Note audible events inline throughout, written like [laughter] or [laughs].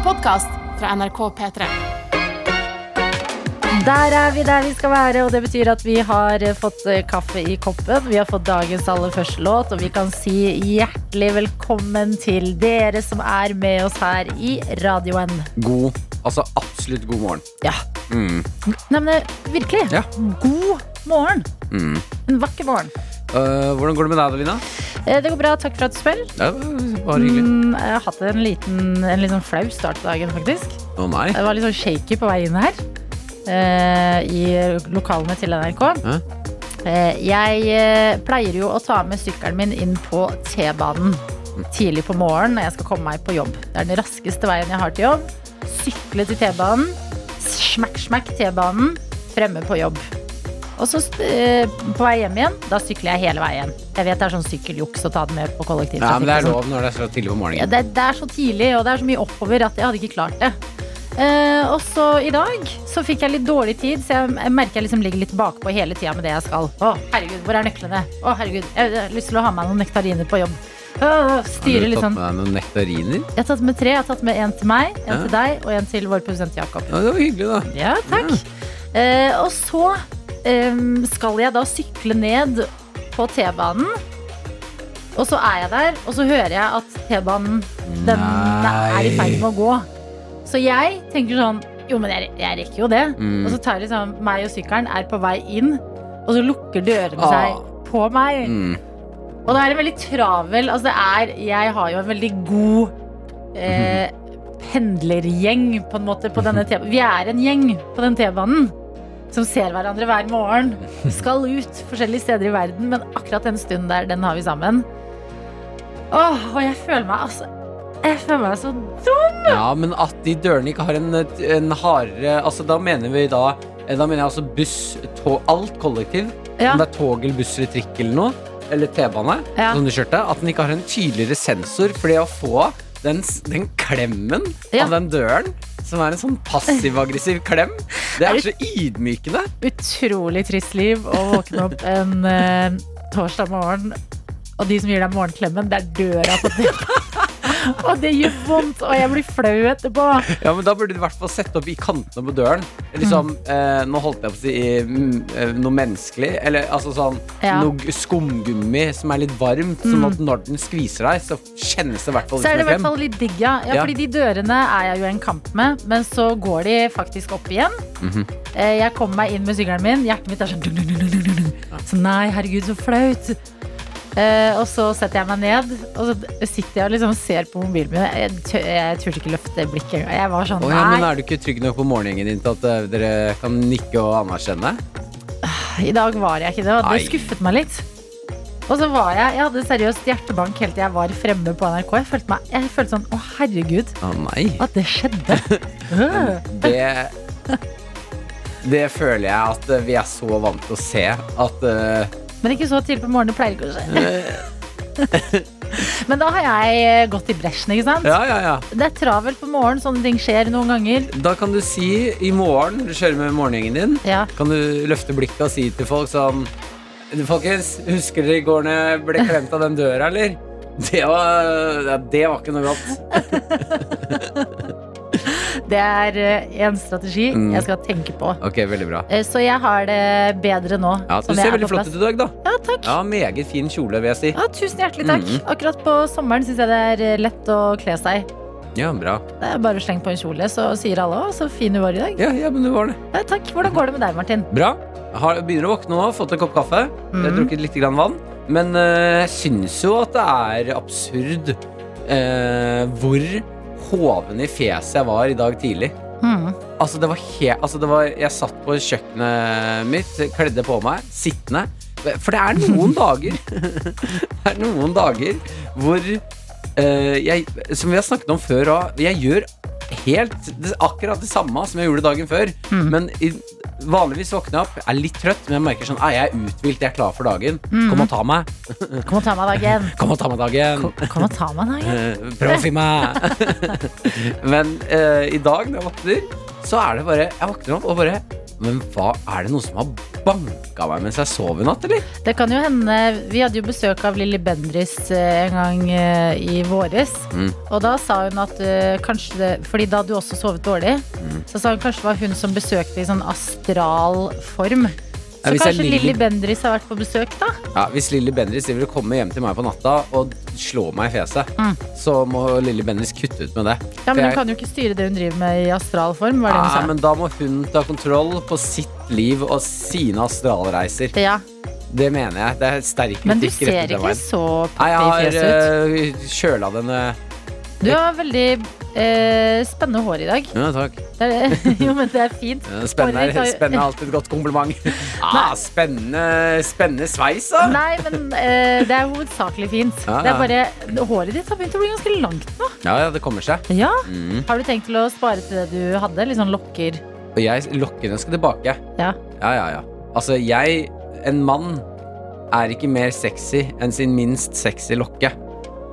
en podkast fra NRK P3. Der er vi der vi skal være, og det betyr at vi har fått eh, kaffe i koppen. Vi har fått dagens aller første låt, og vi kan si hjertelig velkommen til dere som er med oss her i radioen. God, altså absolutt god morgen. Ja. Mm. Nei, men eh, virkelig. Ja. God morgen. Mm. En vakker morgen. Uh, hvordan går det med deg, Adelina? Eh, Det går bra, takk for at du spør. Ja, bare hyggelig. Mm, Jeg har hatt en liten, en litt sånn flau start på dagen, faktisk. Å nei. Jeg var litt sånn shaky på vei inn her. eh, I lokalene til NRK. Hæ? Eh, jeg pleier jo å ta med sykkelen min inn på T-banen tidlig på morgenen når jeg skal komme meg på jobb. Det er den raskeste veien jeg har til jobb. Sykle til T-banen. Smakk, smakk T-banen. Fremme på jobb. Og så eh, på vei hjem igjen, da sykler jeg hele veien. Jeg vet det er sånn sykkeljuks å ta den med på Ja, men det er sånn. lov når det er så tidlig på Ja, morgenen. det, det er så tidlig, og det er så mye oppover at jeg hadde ikke klart det. Uh, og så i dag så fikk jeg litt dårlig tid, så jeg, jeg merker jeg liksom ligger litt bakpå hele tida med det jeg skal. Å, herregud, hvor er nøklene? Å, herregud, jeg har lyst til å ha med noen nektariner på jobb. Å, Har du tatt sånn. med deg noen nektariner? Jeg har tatt med tre. Jeg har tatt med en til meg, en Ja. til deg og en til vår produsent Jakob. Ja, det var hyggelig, da. Ja, takk. Eh, og så skal jeg da sykle ned på T-banen. Og så er jeg der, og så hører jeg at T-banen den er i ferd med å gå. Så jeg tenker sånn Jo, men jeg, jeg rekker jo det. Mm. Og så tar liksom meg og sykkelen er på vei inn, og så lukker dørene Ah. seg på meg. Mm. Og det er en veldig travel Altså det er Jeg har jo en veldig god eh, pendlergjeng på en måte på denne T-banen. Vi er en gjeng på den T-banen som ser hverandre hver morgen. Vi skal ut forskjellige steder i verden, men akkurat den stunden der, den har vi sammen. Åh, og jeg føler meg altså Jeg føler meg så dum! Ja, men at de dørene ikke har en, en hardere Altså, da mener vi da Da mener jeg altså buss, tog, alt kollektiv. Ja. Om det er tog eller buss eller trikk eller noe. Eller T-bane, Ja. som du kjørte. At den ikke har en tydeligere sensor. For det å få den, den klemmen Ja. av den døren, som er en sånn passiv-aggressiv klem, det Er er så ydmykende. utrolig trist liv å våkne opp en uh, torsdag morgen, og de som gir deg morgenklemmen, det er døra på T-banen. Og det gjør vondt, og jeg blir flau etterpå. Ja, men Da burde du i hvert fall sette opp i kantene på døren. Liksom, eh, Nå holdt jeg på å si mm, noe menneskelig. Eller altså sånn Ja. noe skumgummi som er litt varmt. Sånn at når den skviser deg, så kjennes det i hvert fall litt Så er det i hvert fall litt digg, ja. ja. Ja. Fordi de dørene er jeg jo i en kamp med, men så går de faktisk opp igjen. Mhm. Eh, Jeg kommer meg inn med sykkelen min, hjertet mitt er sånn. Så nei, herregud, så flaut. Eh, og så setter jeg meg ned, og så sitter jeg og liksom ser på mobilen min. Jeg, tør, jeg turte ikke løfte blikket engang. Jeg var sånn, oh, ja, men. Er du ikke trygg nok på morgenen din til at eh, dere kan nikke og anerkjenne? I dag var jeg ikke det, det skuffet meg litt. Og så var jeg Jeg hadde seriøst hjertebank helt til jeg var fremme på NRK. Jeg følte, meg, jeg følte sånn Å, herregud, Å nei. at det skjedde. [laughs] [laughs] Det Det føler jeg at vi er så vant til å se at eh, Men ikke så tidlig på morgenen. Pleier ikke å skje. [laughs] Men da har jeg eh, gått i bresjen, ikke sant? Ja, ja, ja. Det er travelt på morgenen. Sånne ting skjer noen ganger. Da kan du si i morgen, du kjører med morgengjengen din, Ja. kan du løfte blikket og si til folk sånn Folkens, husker dere i går når jeg ble klemt av den døra, eller? Det var, det var ikke noe godt. [laughs] Det er en strategi Mm. jeg skal tenke på. Ok, veldig bra. Eh, Så jeg har det bedre nå. Ja, Du ser er veldig flott ut i dag, da. Ja, takk. Ja, Meget fin kjole, vil jeg si. Ja, tusen hjertelig takk. Mm. Akkurat på sommeren syns jeg det er eh, lett å kle seg. Ja, bra. Det er bare å slenge på en kjole, så sier alle òg så fin du var i dag'. Ja, ja, men du var det. Ja, takk. Hvordan går det med deg, Martin? Bra. Har, begynner å våkne nå, fått en kopp kaffe. Mhm. drukket litt grann vann. Men jeg jeg syns jo at det er absurd eh, hvor hoven i fjeset jeg var i dag tidlig. Mm. Altså, det var helt altså, Jeg satt på kjøkkenet mitt, kledde på meg, sittende. For det er noen [laughs] dager Det er noen dager hvor uh, jeg, Som vi har snakket om før òg, jeg gjør helt akkurat det samme som jeg gjorde dagen før. Mm. Men i, vanligvis våkner jeg opp, er litt trøtt, men jeg merker sånn Jeg er uthvilt, jeg er klar for dagen. Kom og ta meg. Kom og ta meg dagen. [laughs] Kom og ta meg dagen. Kom, kom og ta meg dagen. Eh, Prøv å finne meg. [laughs] [laughs] Men uh, i dag når jeg våkner, så er det bare Jeg våkner opp og bare Men hva, er det noen som har banka meg mens jeg sov i natt, eller? Det kan jo hende Vi hadde jo besøk av Lilly Bendriss eh, en gang eh, i våres. Mm. Og da sa hun at eh, kanskje det Fordi da hadde du også sovet dårlig. Mm. Så sa hun kanskje det var hun som besøkte i sånn astral form. Så kanskje Lilly- Lilly Bendriss har vært på besøk, da? Ja, Hvis Lilly Bendriss vil komme hjem til meg på natta og slå meg i fjeset, Mm. så må Lilly Bendriss kutte ut med det. Ja, For Men jeg- hun kan jo ikke styre det hun driver med i astral form. Var det Nei, men da må hun ta kontroll på sitt liv og sine astralreiser. Ja, Det mener jeg. Det er sterk Men du kritikk ser rettet til ikke meg. så Nei, poppy i fjeset ut. har uh, kjøla denne Du har veldig eh, spennende hår i dag. Ja, takk. Det er, [laughs] jo, men det er fint. Ja, Spennende er, spennende er alltid et godt kompliment. [laughs] Ah, spennende, spennende sveis, da. Nei, men eh, det er hovedsakelig fint. Ja, Det er bare, Håret ditt har begynt å bli ganske langt nå. Ja, ja, det kommer seg. Ja, Mm. Har du tenkt til å spare til det du hadde? Litt sånn lokker? Jeg, lokkene skal tilbake. Ja. Ja, ja, ja. Altså, jeg, en mann, er ikke mer sexy enn sin minst sexy lokke.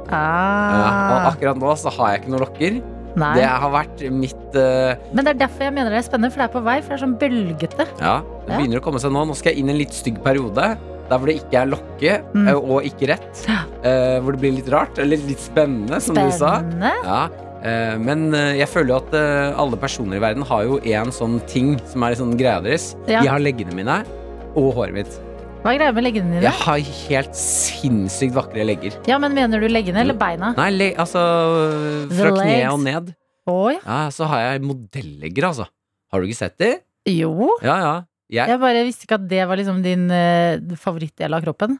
Ja, og Ah, akkurat nå så har jeg ikke noen lokker. nei. Det har vært mitt uh... Men det er derfor jeg mener det er spennende, for det er på vei. For det er sånn bølgete. Ja, det begynner å komme seg nå. Nå skal jeg inn i en litt stygg periode. Der hvor det ikke er lokke Mm. eh, og ikke rett. Eh, hvor det blir litt rart, eller litt spennende, som du sa. Ja, Uh, men uh, jeg føler jo at uh, alle personer i verden har jo én sånn ting som er sånn greia deres. Ja. De har leggene mine og håret mitt. Hva er greia med leggene dine? Jeg har helt sinnssykt vakre legger. Ja, men Mener du leggene eller beina? Nei, le altså fra The kne legs. og ned. Oh, ja. Ja, så har jeg modellegger, altså. Har du ikke sett de? Jo. Ja, ja. Jeg, Jeg bare visste ikke at det var liksom din uh, favorittdel av kroppen.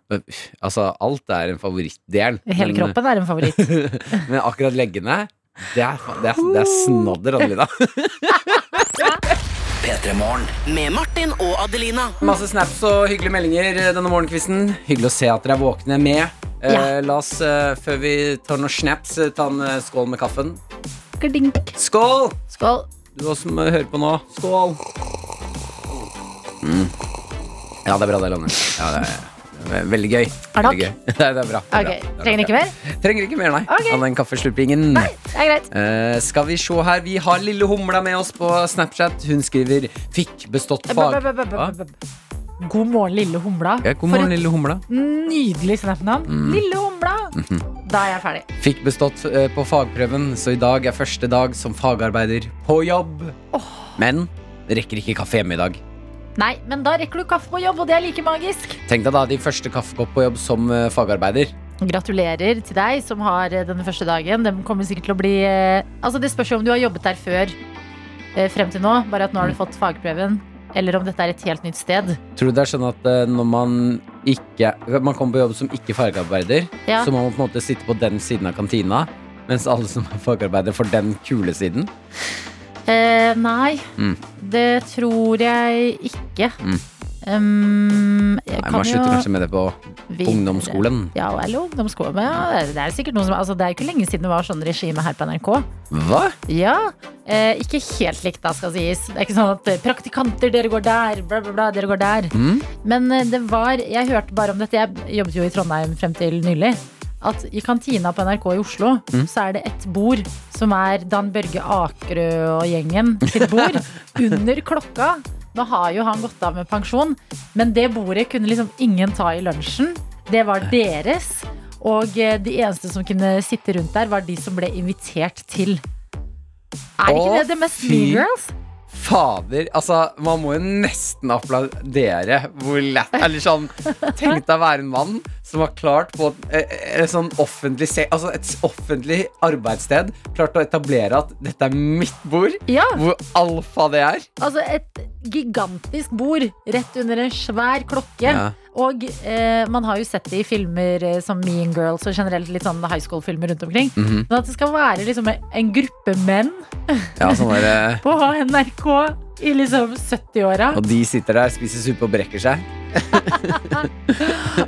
altså, alt er en favorittdel. Hele men- kroppen er en favoritt. [laughs] Men akkurat leggene det er, det er, det er snadder, Adelina. [laughs] Med Martin og Adelina. Masse snaps og hyggelige meldinger denne morgenkvisten. Hyggelig å se at dere er våkne med. Eh, Ja. la oss, eh, før vi tar noen snaps, eh, ta en eh, skål med kaffen. Gardink. Skål! Skål. Du også som eh, hører på nå. Skål! Mm. Ja, det er bra, det, Lanne. Ja, det er veldig gøy. Er det Veldig gøy. [laughs] Nei, det er bra. Det er okay. bra. Det er Trenger bra. ikke mer? Trenger ikke mer, nei. Okay. Av enn kaffeslurpingen. Nei, det er greit. Uh, skal vi se her. Vi har Lille Humla med oss på Snapchat. Hun skriver 'fikk bestått fag'. Hva? God morgen, lille humla. Ja, god morgen, Lille Humla. Nydelig snap-navn. Mm. Lille humla. Mhm. Da er jeg ferdig. Fikk bestått eh, på fagprøven, så i dag er første dag som fagarbeider på jobb. Men rekker ikke kaffe hjemme i dag. Nei, men da rekker du kaffe på jobb, og det er like magisk. Tenk deg da din første kaffekopp på jobb som eh, fagarbeider. Gratulerer til deg som har eh, denne første dagen. Den kommer sikkert til å bli eh, Altså, det spørs jo om du har jobbet der før eh, frem til nå, bare at nå har du fått fagprøven. Eller om dette er et helt nytt sted. Tror du det er sånn at eh, når man ikke Man kommer på jobb som ikke fagarbeider, Ja. så må man på en måte sitte på den siden av kantina, mens alle som er fagarbeider, får den kule siden? Eh, nei, Mm. Det tror jeg ikke. Mm. Um, jeg Nei, kan Man slutter kanskje med det på videre. ungdomsskolen. Ja, eller ungdomsskolen. Ja, det er sikkert noen som altså, Det er ikke lenge siden det var sånn regime her på NRK. Hva? Ja, eh, Ikke helt likt, da, skal sies. Det er ikke sånn at eh, praktikanter, dere går der, bla, bla, bla, dere går der. Mm? Men eh, det var Jeg hørte bare om dette. Jeg jobbet jo i Trondheim frem til nylig. At i kantina på NRK i Oslo Mm. så er det et bord som er Dan Børge Akerø og gjengen sitt bord [laughs] under klokka. Nå har jo han gått av med pensjon, men det bordet kunne liksom ingen ta i lunsjen. Det var deres. Og eh, de eneste som kunne sitte rundt der, var de som ble invitert til. Er det ikke det det mest fy. Mean Girls? Fader, altså Man må jo nesten applaudere hvor lett Eller sånn Tenk deg å være en mann som har klart på et, eh, et sånn offentlig Altså et offentlig arbeidssted Klart å etablere at dette er mitt bord Ja. Hvor alfa det er Altså et gigantisk bord rett under en svær klokke. Ja. Og eh, man har jo sett det i filmer eh, som Mean Girls og generelt litt sånn high school-filmer rundt omkring. Mhm. Men at det skal være liksom en- gruppe menn Ja, sånn der, eh, [laughs] på NRK i liksom 70-åra. Og de sitter der, spiser suppe og brekker seg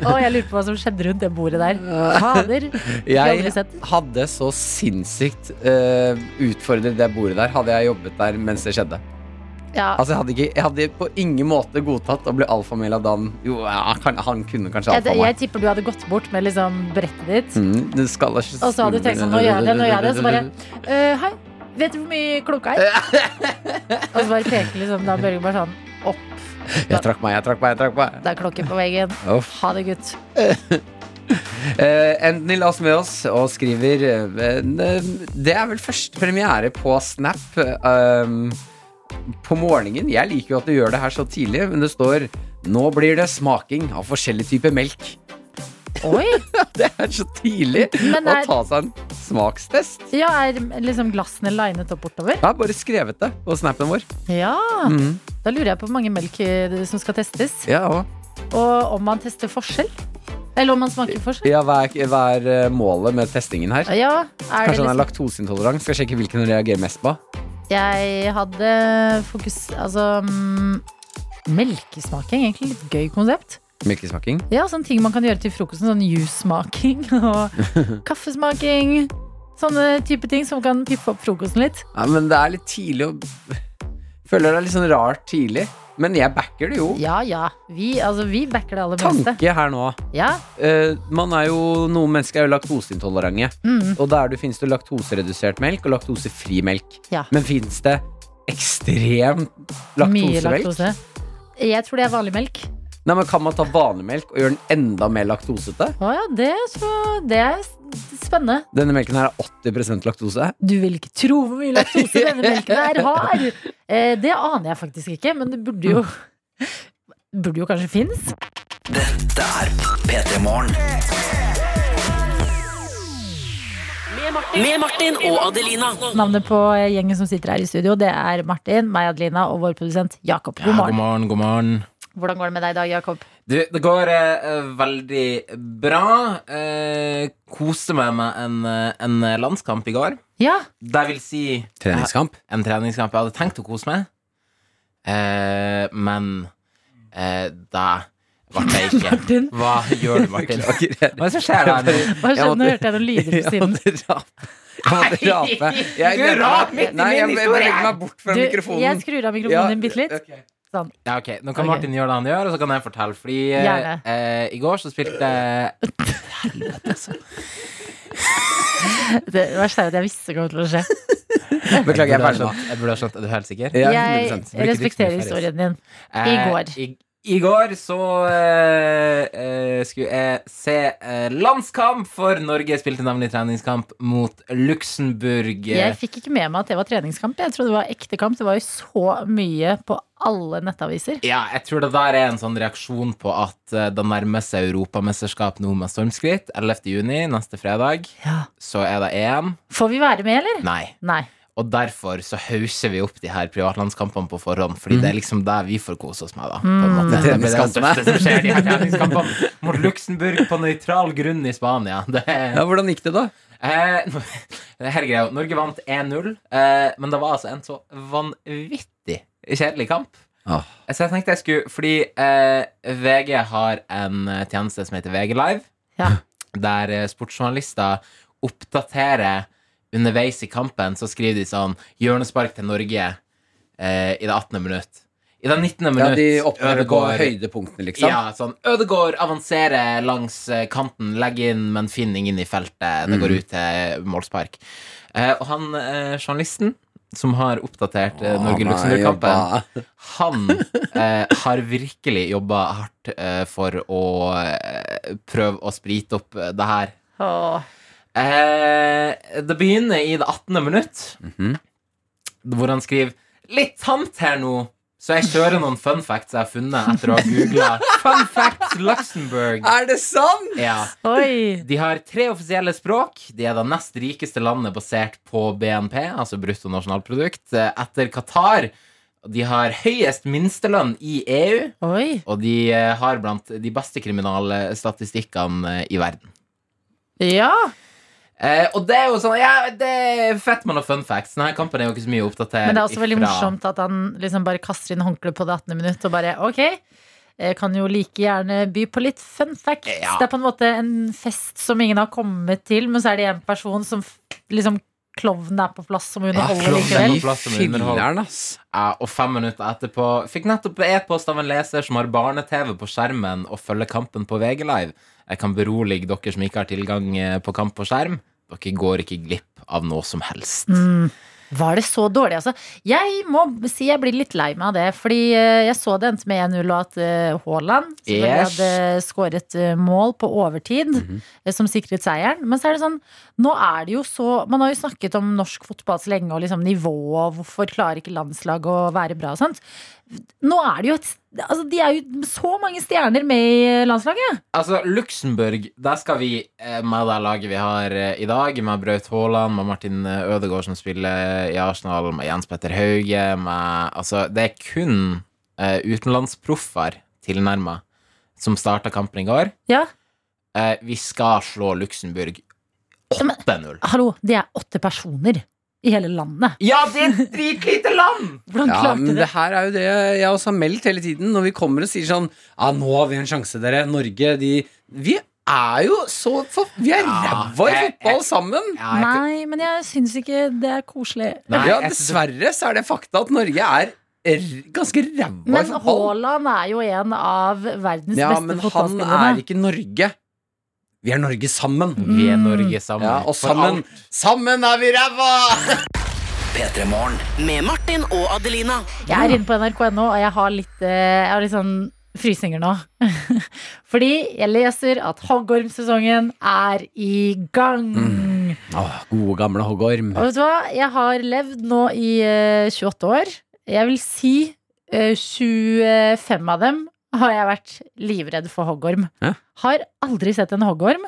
Og jeg lurer på hva som skjedde rundt det bordet der. Fader. [laughs] Jeg hadde så sinnssykt uh, utfordret det bordet der Hadde jeg jobbet der mens det skjedde Ja. Altså, jeg hadde, ikke, jeg hadde på ingen måte godtatt å bli alfamil av Dan. Jo, ja, han, han kunne kanskje alfa meg. jeg jeg tipper du hadde gått bort med liksom brettet ditt. Mm, det skal ikke Og så hadde du tenkt sånn, nå gjør jeg det, nå gjør jeg det. Så bare uh, Hei, vet du hvor mye klokka er? [laughs] Og så bare peker liksom Dan Børge bare sånn opp. Jeg trakk meg, jeg trakk meg. jeg trakk meg Det er klokke på veggen. Uff. Ha det, gutt. Uh, Anthony la oss med oss og skriver uh, Det er vel første premiere på Snap eh, på morgenen. Jeg liker jo at du gjør det her så tidlig, men det står Nå blir det smaking av forskjellige typer melk. Oi! [laughs] Det er så tidlig er, å ta seg en smakstest. Ja, er liksom glassene linet opp bortover? Har bare skrevet det på snappen vår. Ja. mm. Da lurer jeg på hvor mange melk eh, som skal testes. Ja, og- Og om man tester forskjell. Eller om man smaker forskjell. ja, hva, er, hva er eh, målet med testingen her? Ja, er det Kanskje han er liksom laktoseintolerant? Skal sjekke hvilken han reagerer mest på. Jeg hadde fokus Altså mm, Melkesmaking, egentlig litt gøy konsept. Melkesmaking. Ja, sånne ting man kan gjøre til frokosten. Sånn juicesmaking [laughs] og kaffesmaking. Sånne type ting som kan piffe opp frokosten litt. Ja, men det er litt tidlig å Føler det er litt sånn rart tidlig. Men jeg backer det jo. Ja ja, vi, altså, vi backer det aller beste. Tanke her nå. Ja. Uh, man er jo, Noen mennesker er jo laktoseintolerante. Mm. Og der du finnes det laktoseredusert melk og laktosefri melk. Ja. Men fins det ekstremt Mye laktose. Jeg tror det er vanlig melk. Nei, men Kan man ta vanemelk og gjøre den enda mer laktosete? Å ja, det, så, det er spennende. Denne melken her er 80% laktose. Du vil ikke tro hvor mye laktose denne [laughs] melken her har! Eh, det aner jeg faktisk ikke, men det burde jo Burde jo kanskje finnes. Dette er P3 Morgen. Med Martin og Adelina. Navnet på gjengen som sitter her i studio, det er Martin, meg, Adelina og vår produsent Jakob. God Ja, god morgen. morgen, god morgen. Hvordan går det med deg i dag, Jakob? Du, det går eh, veldig bra. Eh, koste meg med en, eh, en landskamp i går. Ja, Det vil si Treningskamp. en treningskamp. Jeg hadde tenkt å kose meg, eh, men eh, da ble jeg ikke. Martin. Hva gjør du, Martin? [laughs] Hva er det som skjer der nå? hva skjedde? Nå hørte jeg noen lyder på Jeg siden. Jeg måtte rape. Jeg, Du rap midt i jeg min jeg historie. jeg, jeg, jeg, fra Du, mikrofonen. jeg skrur av mikrofonen din bitte litt. Sånn. Ja, ok, Nå kan Ok. Martin gjøre det han gjør, og så kan jeg fortelle. Fordi eh, i går så spilte Helvete, altså. Det verste er at jeg visste det kom til å skje. [laughs] Beklager, jeg er burde ha ferdig nå. skjønt. Jeg burde ha skjønt. Er du helt sikker? Ja, Jeg 100%. Blir ikke respekterer historien din. I Eh, går. I, i går så eh, eh, skulle jeg se eh, landskamp, for Norge spilte nemlig treningskamp mot Luxembourg. Jeg fikk ikke med meg at det var treningskamp. Jeg trodde det var ekte kamp. Det var jo så mye på alle nettaviser. Ja, jeg tror det der er en sånn reaksjon på at eh, det nærmer seg europamesterskap nå med stormskritt. 11. juni, neste fredag, Ja. så er det EM. Får vi være med, eller? Nei. Nei. Og derfor så hauser vi opp de her privatlandskampene på forhånd, fordi det er liksom der vi får kose oss med, da. På en måte. Det blir det største som skjer, de her treningskampene [laughs] mot Luxembourg på nøytral grunn i Spania. Det er Ja, hvordan gikk det, da? Eh, [laughs] her er greia. Norge vant 1-0, eh, men det var altså en så vanvittig kjedelig kamp. Oh. Så jeg tenkte jeg skulle Fordi eh, VG har en eh, tjeneste som heter VG Live, Ja. der eh, sportsjournalister oppdaterer underveis i kampen. Så skriver de sånn Hjørnespark til Norge eh, i det 18. minutt. I det 19. minutt Ja, De opplever på høydepunktene, liksom. ja, sånn Ødegård avanserer langs eh, kanten, legger inn, men finner ingen i feltet. Det går ut til målspark. Eh, og han eh, journalisten som har oppdatert eh, Norge-Luxembourg-kampen, [laughs] han eh, har virkelig jobba hardt eh, for å eh, prøve å sprite opp eh, det her. Åh. Eh, det begynner i det 18. minutt, Mhm. hvor han skriver Litt tamt her nå, så jeg kjører noen fun facts jeg har funnet etter å ha googla Fun facts Luxembourg. Er det sant?! Ja. Oi. De har tre offisielle språk. De er det nest rikeste landet basert på BNP, altså bruttonasjonalprodukt, eh, etter Qatar. De har høyest minstelønn i EU, Oi. og de eh, har blant de beste kriminalstatistikkene eh, i verden. Ja. Eh, og det er jo sånn Ja, det er fett med noen fun facts. Denne kampen er jo ikke så mye oppdatert Men det er også veldig ifra. morsomt at han liksom bare kaster inn håndkleet på det 18. minutt og bare ok. Jeg kan jo like gjerne by på litt fun facts. Ja. Det er på en måte en fest som ingen har kommet til, men så er det en person som liksom Klovnen er på plass som underholder ja, likevel. Filleren, ass. Ja, og fem minutter etterpå fikk nettopp e-post av en leser som har barne-TV på skjermen og følger kampen på VG Live. Jeg kan berolige dere som ikke har tilgang eh, på kamp på skjerm. Dere går ikke glipp av noe som helst. Mm. Var det så dårlig, altså? Jeg må si jeg blir litt lei meg av det. Fordi eh, jeg så det endte med 1-0 og at eh, Haaland Yes. hadde skåret eh, mål på overtid, eh, som sikret seieren. Men så er det sånn, nå er det jo så Man har jo snakket om norsk fotball så lenge, og liksom nivå, og hvorfor klarer ikke landslaget å være bra og sånt. Nå er det jo et Altså, de er jo så mange stjerner med i landslaget. Altså, Luxembourg, der skal vi eh, med det laget vi har eh, i dag, med Braut Haaland, med Martin eh, Ødegaard som spiller i Arsenal, med Jens Petter Hauge, med Altså, det er kun uh, utenlandsproffer tilnærma som starta kampen i går. Ja, Uh, vi skal slå Luxembourg 8-0. hallo, det er åtte personer i hele landet. Ja, det er et dritlite land! [laughs] Hvordan Ja, klarte men de det det? her er jo det jeg også har meldt hele tiden. Når vi kommer og sier sånn Ja, nå har vi en sjanse, dere. Norge, de Vi er jo så for, Vi er Ja, ræva i fotball sammen! Ja, jeg- Nei, men jeg syns ikke det er koselig. Nei, ja, dessverre så er det fakta at Norge er ganske ræva i fotball. Men. Haaland er jo en av verdens Ja, beste men han er ikke Norge. Vi er Norge sammen. Vi er Norge sammen. Ja, og sammen. Sammen er vi ræva! [laughs] P3 Morgen. Med Martin og Adelina. Jeg er inne på nrk.no, og jeg har litt, eh, jeg har litt sånn frysninger nå. [laughs] Fordi jeg leser at hoggormsesongen er i gang. Åh, gode, gamle hoggorm. Og vet du hva? Jeg har levd nå i eh, 28 år. Jeg vil si eh, 25 av dem har jeg vært livredd for hoggorm. Ja. Har aldri sett en hoggorm.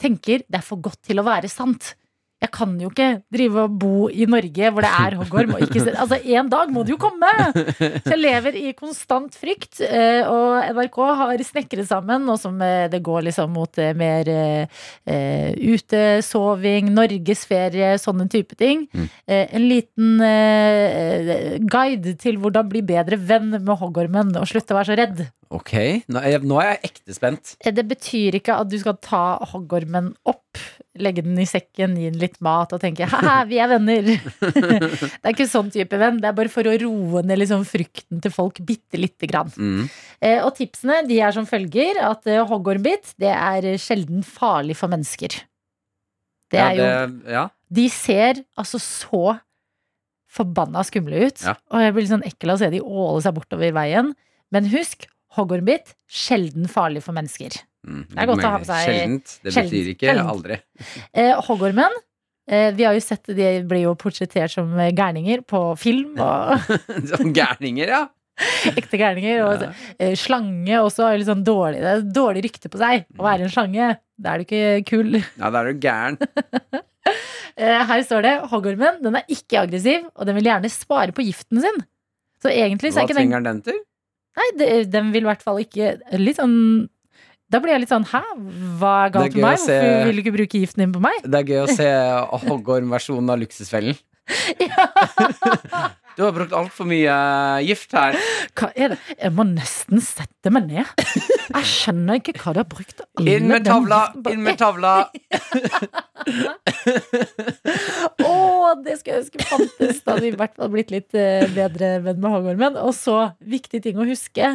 Tenker det er for godt til å være sant. Jeg kan jo ikke drive og bo i Norge hvor det er hoggorm. Altså, en dag må det jo komme! Så jeg lever i konstant frykt. eh, Og NRK har snekret sammen, nå som eh, det går liksom mot eh, mer uh, utesoving, norgesferie, sånne type ting. Mm. en liten uh, guide til hvordan bli bedre venn med hoggormen og slutte å være så redd. Ok, nå er, jeg, nå er jeg ekte spent. Det betyr ikke at du skal ta hoggormen opp, legge den i sekken, gi den litt mat og tenke ha vi er venner. [laughs] det er ikke sånn type venn. Det er bare for å roe ned liksom frykten til folk bitte lite grann. Mm. Eh, og tipsene de er som følger at eh, hoggormbitt det er sjelden farlig for mennesker. Det Ja, er jo det, ja. De ser altså så forbanna skumle ut. Ja. Og jeg blir litt sånn ekkel av å se de åle seg bortover veien. Men husk, hoggormbitt sjelden farlig for mennesker. Mm. Det er godt å ha med seg- Sjeldent. Det Sjeldent. betyr ikke Sjeldent. aldri. Eh, hoggormen eh, vi har jo sett De blir jo portrettert som eh, gærninger på film. Og [laughs] Som gærninger, ja. [laughs] ekte gærninger. Og Ja. eh, slange også har sånn dårlig, det er dårlig rykte på seg å være en slange. Da er du ikke kul. Ja, da er du gæren. [laughs] Eh, Her står det hoggormen den er ikke aggressiv, og den vil gjerne spare på giften sin. Så egentlig så Hva er ikke den trenger den til? Nei, det, den vil i hvert fall ikke Litt sånn Da blir jeg litt sånn Hæ, hva er galt med meg? se- Hvorfor vil du ikke bruke giften din på meg? Det er gøy å se [laughs] hoggorm-versjonen av Luksusfellen. [laughs] Du har brukt altfor mye gift her. Hva er det? Jeg må nesten sette meg ned. Jeg skjønner ikke hva du har brukt Inn med tavla! Inn med tavla! Å, det skulle jeg ønske fantes. Da hadde vi i hvert fall blitt litt eh, bedre venn med hoggormen. Og så, viktig ting å huske.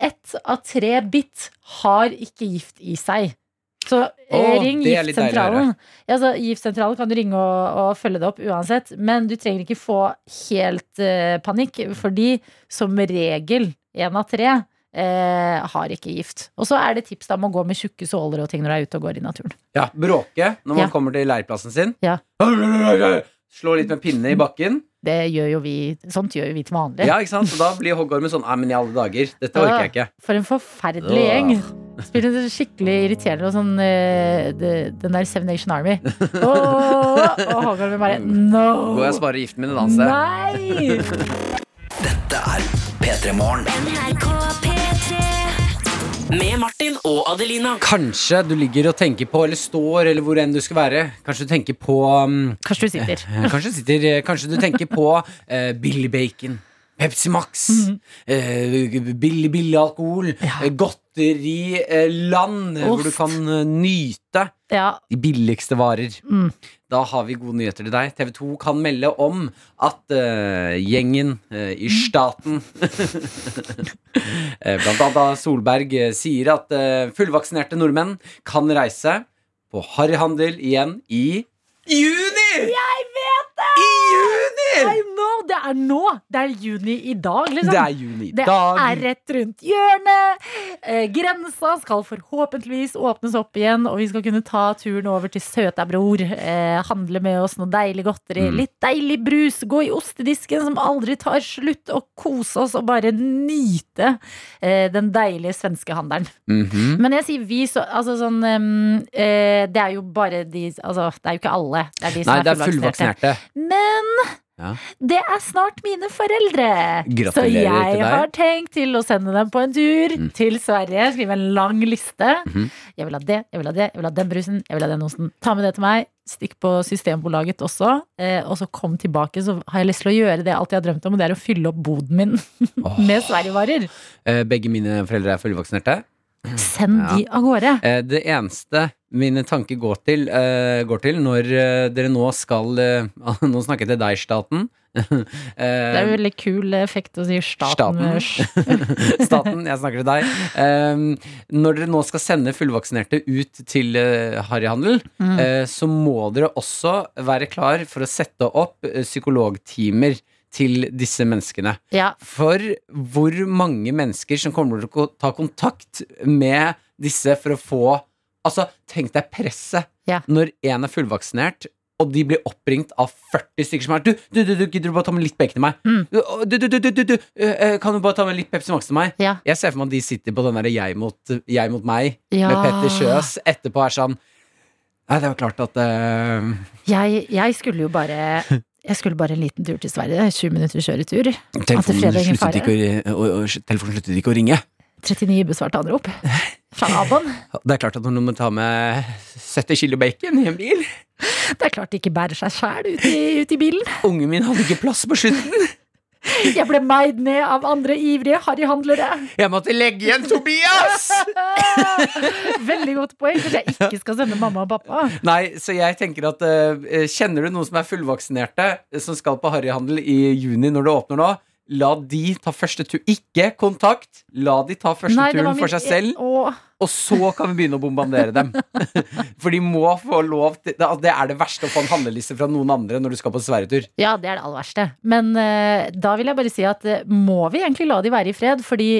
Ett av tre bitt har ikke gift i seg. Så oh, ring giftsentralen. Ja, så giftsentralen kan du ringe og, og følge det opp uansett. Men du trenger ikke få helt uh, panikk, fordi som regel én av tre eh, har ikke gift. Og så er det tips da om å gå med tjukke såler og ting når du er ute og går i naturen. Ja, bråke når man Ja. kommer til leirplassen sin. Ja. Slå litt med pinne i bakken. Det gjør jo vi, sånt gjør jo vi til vanlig. Ja, ikke sant? Så da blir hoggormen sånn Nei, men i alle dager. Dette orker jeg ikke. For en forferdelig gjeng. Spiller det skikkelig irriterende og sånn eh, Den der Seven Nation Army. [laughs] Oh, og hoggormen bare No! Går jeg og sparer giften min et annet sted. Nei! Dette er P3 Morgen. Med Martin og Adelina. Kanskje du ligger og tenker på, eller står, eller hvor enn du skal være. Kanskje du tenker på um, Kanskje du sitter. eh, kanskje, du sitter, eh, kanskje du tenker på eh, Billy Bacon. Pepsi Max. Mhm. eh, billig, billig alkohol. ja. Godteriland hvor du kan eh, nyte Ja. de billigste varer. Mm. Da har vi gode nyheter til deg. TV 2 kan melde om at uh, gjengen uh, i staten [laughs] eh, Blant annet da Solberg sier at uh, fullvaksinerte nordmenn kan reise på harryhandel igjen i juni! Jeg vet det! I juni! Er nå! Det er juni i dag, liksom. Det er juni i Det dag. er rett rundt hjørnet. Eh, grensa skal forhåpentligvis åpnes opp igjen, og vi skal kunne ta turen over til Søtabror. Eh, handle med oss noe deilig godteri. Mm. Litt deilig brus. Gå i ostedisken som aldri tar slutt, og kose oss og bare nyte eh, den deilige svenskehandelen. -hmm. Men jeg sier vi, så altså sånn eh, Det er jo bare de Altså, det er jo ikke alle. Det er de som Nei, det er fullvaksinerte. Men Ja. det er snart mine foreldre. Gratulerer så jeg har tenkt til å sende dem på en tur Mm. til Sverige. Skrive en lang liste. Mhm. Jeg vil ha det, jeg vil ha det, jeg vil ha den brusen, jeg vil ha den osten. Ta med det til meg. Stikk på Systembolaget også. Eh, og så kom tilbake, så har jeg lyst til å gjøre det alt jeg har drømt om, og det er å fylle opp boden min [laughs] Åh. med Sverigevarer. Eh, Begge mine foreldre er fullvaksinerte. Send Ja. de av gårde. Eh, Det eneste mine tanker går til, eh, går til når eh, dere nå skal [laughs] Nå snakker jeg til deg, staten. [laughs] Det er jo veldig kul effekt å si staten. Staten. [laughs] Staten, jeg snakker til deg. Um, når dere nå skal sende fullvaksinerte ut til harryhandel, Mm. så må dere også være klar for å sette opp psykologtimer til disse menneskene. Ja, For hvor mange mennesker som kommer til å ta kontakt med disse for å få Altså, tenk deg presset Ja. når en er fullvaksinert, og de blir oppringt av 40 stykker som er Du, du, du, du gidder du bare ta med litt bacon til meg? Mm. Du, du, du, du, du, Kan du bare ta med litt Pepsi Max til meg? ja, Jeg ser for meg at de sitter på den derre jeg, mot- jeg mot meg ja. med Petter Sjøs etterpå er sånn Nei, det var klart at uh... Jeg, jeg skulle jo bare Jeg skulle bare en liten tur til Sverige. 20 minutter kjøretur. telefonen, sluttet ikke å, og, og, telefonen sluttet ikke å ringe. 39 ubesvarte anrop. Naboen. Det er klart at når du må ta med 70 kilo bacon i en bil Det er klart det ikke bærer seg sjæl ut, ut i bilen. Ungen min hadde ikke plass på slutten. [laughs] Jeg ble meid ned av andre ivrige harryhandlere. Jeg måtte legge igjen Tobias! [laughs] Veldig godt poeng. Kanskje jeg ikke skal sende mamma og pappa. Nei, så jeg tenker at uh, Kjenner du noen som er fullvaksinerte, eh, som skal på harryhandel i juni når det åpner nå? La de ta første tur. Ikke kontakt. La de ta første Nei, turen for seg selv, Åh, og så kan vi begynne å bombardere dem. [laughs] For de må få lov til det, altså, er det verste å få en handleliste fra noen andre når du skal på sverigetur. Ja, det er det aller verste. Men uh, da vil jeg bare si at eh, må vi egentlig la de være i fred? Fordi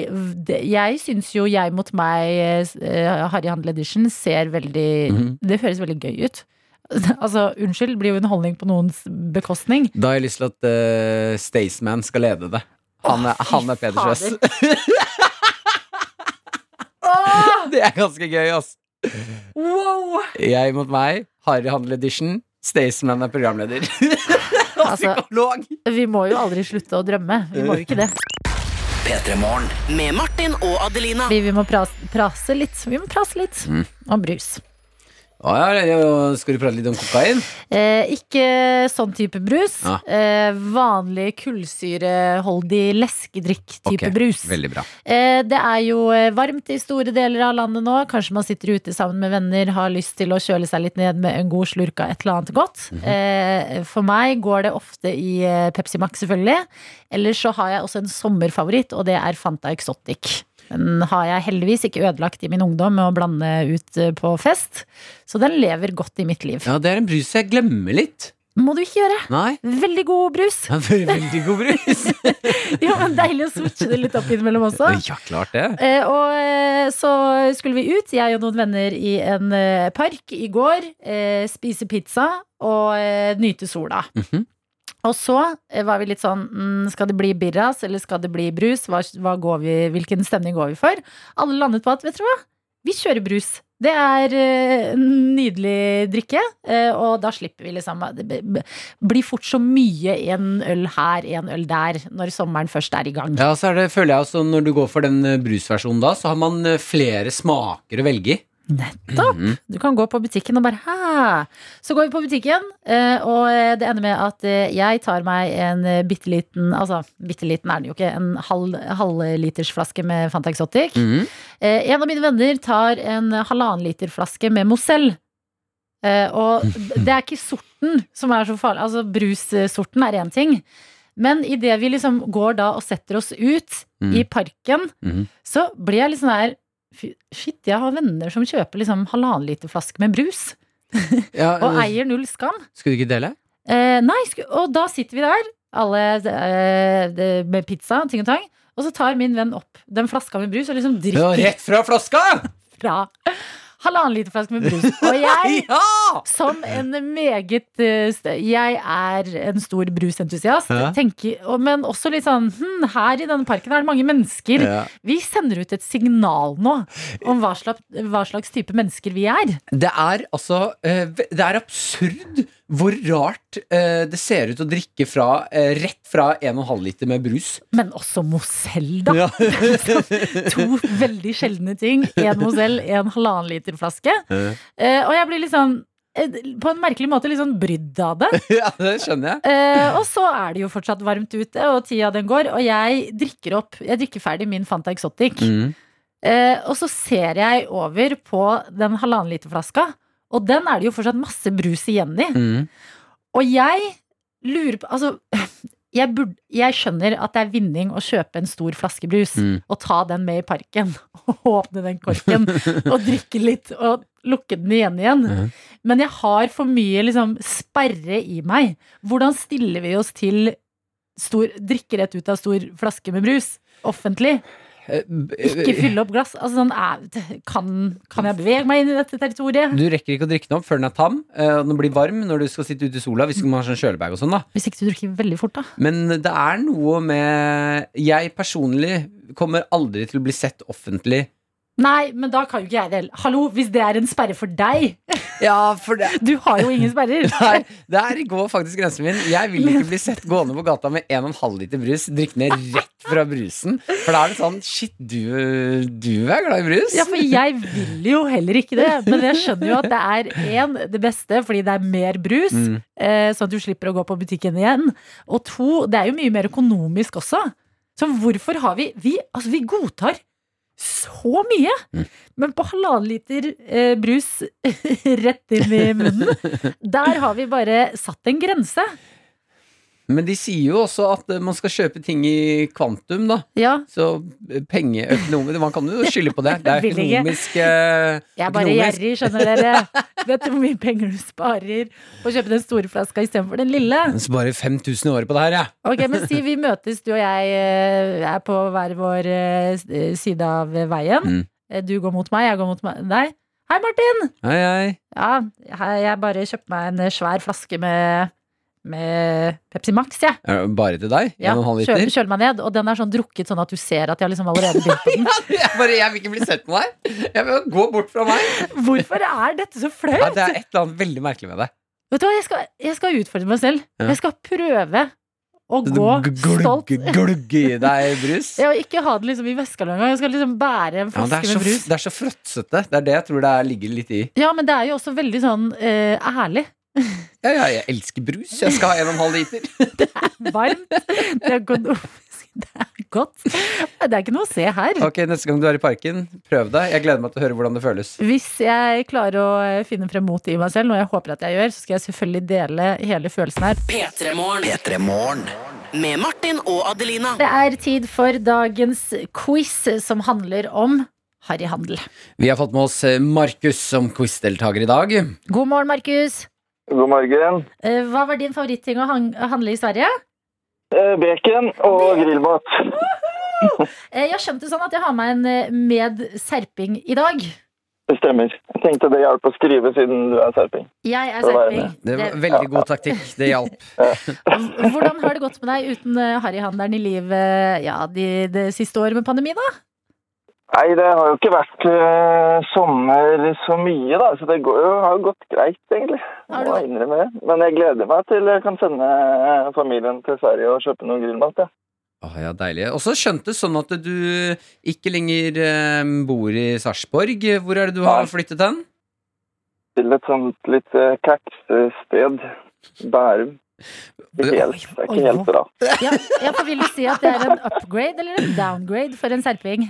det- jeg syns jo Jeg mot meg, uh, Harryhandel Edition, ser veldig Mhm. Det høres veldig gøy ut. [laughs] altså, unnskyld, blir jo underholdning på noens bekostning. Da har jeg lyst til at uh, Staysman skal lede det. Han er, oh, han er Peder Kjøs. fader. [laughs] Det er ganske gøy, ass. Wow! Jeg mot meg, Harry Handel Edition. Staysman er programleder. [laughs] Og Altså- psykolog. Vi må jo aldri slutte å drømme. Vi må jo ikke det. Med Martin og Adelina. Vi, vi må prase, prase litt. Vi må prase litt Mm. om brus. Å ja, ja, skal du prate litt om kokain? Eh, ikke sånn type brus. Ah. Eh, vanlig kullsyreholdig leskedrikk-type okay, brus. Veldig bra. Eh, det er jo eh, varmt i store deler av landet nå. Kanskje man sitter ute sammen med venner, har lyst til å kjøle seg litt ned med en god slurk av et eller annet godt. Mhm. eh, for meg går det ofte i eh, Pepsi Max, selvfølgelig. Ellers så har jeg også en sommerfavoritt, og det er Fanta Exotic. Den har jeg heldigvis ikke ødelagt i min ungdom med å blande ut eh, på fest. Så den lever godt i mitt liv. Ja, det er en brus jeg glemmer litt. Må du ikke gjøre. Nei. Veldig god brus. Ja, veldig god brus. [laughs] Ja, men Deilig å switche det litt opp innimellom også. [laughs] ja, klart det. Eh, og eh, så skulle vi ut, jeg og noen venner, i en eh, park i går. Eh, spise pizza og eh, nyte sola. Mhm. Og så eh, var vi litt sånn mm, Skal det bli birras, eller skal det bli brus? Hva, hva vi, hvilken stemning går vi for? Alle landet på at vet du hva, vi kjører brus. Det er eh, nydelig drikke, eh, og da slipper vi liksom Det blir fort så mye en øl her, en øl der, når sommeren først er i gang. Ja, så det, føler jeg også Når du går for den brusversjonen da, så har man flere smaker å velge i. Nettopp! Mhm. Du kan gå på butikken og bare hæ. Så går vi på butikken, eh, og eh, det ender med at eh, jeg tar meg en bitte liten Altså, bitte liten er den jo ikke, en halv, halvlitersflaske med Fanta Exotic. Mm -hmm. En av mine venner tar en halvannen liter flaske med Mozell. Og det er ikke sorten som er så farlig. Altså, brussorten er én ting. Men idet vi liksom går da og setter oss ut mm. i parken, Mhm. så blir jeg litt sånn her fy- Shit, jeg har venner som kjøper liksom halvannen liter flaske med brus, [laughs] Ja, og eier null skam. Skulle du ikke dele? Eh, nei, og da sitter vi der. Alle eh, med pizza, ting og tang. Og så tar min venn opp den flaska med brus og liksom Ja, drikker rett fra flaska! [laughs] fra halvannen liter flaske med brus. [laughs] Og jeg Ja! Som en meget eh, Jeg er en stor brusentusiast. Ja. tenker- Men også litt sånn hm, Her i denne parken er det mange mennesker. Ja. Vi sender ut et signal nå om hva slags, hva slags type mennesker vi er. Det er altså eh, Det er absurd hvor rart eh, det ser ut å drikke fra eh, rett fra 1,5 liter med brus. Men også Mozell, da. Ja. [laughs] To veldig sjeldne ting. Én Mozell, en halvannen liter flaske. Eh, og jeg blir eh, på en merkelig måte litt sånn brydd av det. [laughs] ja, det skjønner jeg. Eh, og så er det jo fortsatt varmt ute, og tida den går. Og jeg drikker opp Jeg drikker ferdig min Fanta Exotic. Mm. Eh, og så ser jeg over på den halvannen liter flaska, og den er det jo fortsatt masse brus igjen i. Mm. Og jeg lurer på Altså, [clears throat] jeg, burde, jeg skjønner at det er vinning å kjøpe en stor flaske brus Mm. og ta den med i parken. [laughs] Og åpne den korken og [laughs] drikke litt og lukke den igjen igjen. Mm. Men jeg har for mye liksom sperre i meg. Hvordan stiller vi oss til stor, drikke rett ut av stor flaske med brus? Offentlig. Eh, b- Ikke fylle opp glass. Altså, sånn, kan, kan jeg bevege meg inn i dette territoriet? Du rekker ikke å drikke den opp før den er tam. eh, og den blir varm når du skal sitte ute i sola. Hvis man har sånn kjølebag og sånn da Hvis ikke du drikker veldig fort, da. Men det er noe med Jeg personlig kommer aldri til å bli sett offentlig. Nei, men da kan jo ikke jeg det heller. Hallo, hvis det er en sperre for deg Ja, for det Du har jo ingen sperrer. [laughs] Nei, der går faktisk grensen min. Jeg vil ikke bli sett gående på gata med 1,5 liter brus, drikke ned rett fra brusen. For da er det sånn Shit, du, du er glad i brus? Ja, for jeg vil jo heller ikke det. Men jeg skjønner jo at det er én, det beste, fordi det er mer brus. Mm. Eh, sånn at du slipper å gå på butikken igjen. Og to, det er jo mye mer økonomisk også. Så hvorfor har vi Vi, altså, vi godtar så mye! Mm. Men på halvannen liter eh, brus [laughs] rett inn i munnen, [laughs] der har vi bare satt en grense. Men de sier jo også at eh, man skal kjøpe ting i kvantum, da. Ja, Så pengeøkonomisk pengeøkonomi Man kan jo [laughs] skylde på det. Det er økonomisk eh, jeg er bare gjerrig, skjønner dere. [laughs] Vet du hvor mye penger du sparer på å kjøpe den store flaska istedenfor den lille? Jeg sparer 5000 i året på det her, jeg. Ok, men si vi møtes, du og jeg eh, er på hver vår eh, eh, side av veien. Mm. Eh, Du går mot meg, jeg går mot deg. Hei, Martin! Hei, hei. Ja, jeg bare kjøpte meg en svær flaske med, med Pepsi Max, jeg. Ja. Bare til deg? Ja, 1,5 kjøler, liter? kjøler meg ned, og den er sånn drukket sånn at du ser at jeg liksom allerede begynt på den. [laughs] Jeg, bare, jeg vil ikke bli sett på deg. Jeg vil gå bort fra meg. Hvorfor er dette så Ja, det er et eller annet veldig merkelig med det. Vet du hva, jeg skal, jeg skal utfordre meg selv. Ja. Jeg skal prøve å gå stolt. Glugge i deg brus. [laughs] Ja, ikke ha det liksom i veska engang. Jeg skal liksom bære en flaske ja, med brus. det er så fråtsete. Det er det jeg tror det er, ligger litt i. Ja, men det er jo også veldig sånn eh, ærlig. Ja, ja, jeg elsker brus. Jeg skal ha 1,5 liter. [laughs] Varmt. Det er godt. Det er godt. Det er ikke noe å se her. Ok, Neste gang du er i parken, prøv deg. Jeg gleder meg til å høre hvordan det føles. Hvis jeg klarer å eh, finne frem motet i meg selv, noe jeg håper at jeg gjør, så skal jeg selvfølgelig dele hele følelsen her. P3 Morgen. P3 Morgen. Med Martin og Adelina. Det er tid for dagens quiz, som handler om harryhandel. Vi har fått med oss eh, Markus som quizdeltaker i dag. God morgen, Markus. God morgen. Eh, Hva var din favoritting å handle i Sverige? Eh, Bacon og grillmat. Eh, Jeg skjønte sånn at jeg har med en med serping i dag. Det stemmer. Jeg tenkte det hjalp å skrive siden du er serping. Jeg er serping. Det var veldig god taktikk. Det hjalp. [laughs] Hvordan har det gått med deg uten harryhandelen i livet ja, de, siste året med pandemi, da? Nei, det har jo ikke vært uh, sommer så mye, da. Så det går jo, har jo gått greit, egentlig. Har du- må innrømme det. Men jeg gleder meg til jeg kan sende eh, familien til Sverige og kjøpe noe grillmat. Ja. Åh, ja, deilig. Og så skjønte sånn at du ikke lenger eh, bor i Sarpsborg. Hvor er det du har flyttet hen? Til et sånt litt uh, sted. Bærum. Ikke helt, det er ikke helt bra. Ja, ja, for Vil du si at det er en upgrade eller en downgrade for en serping?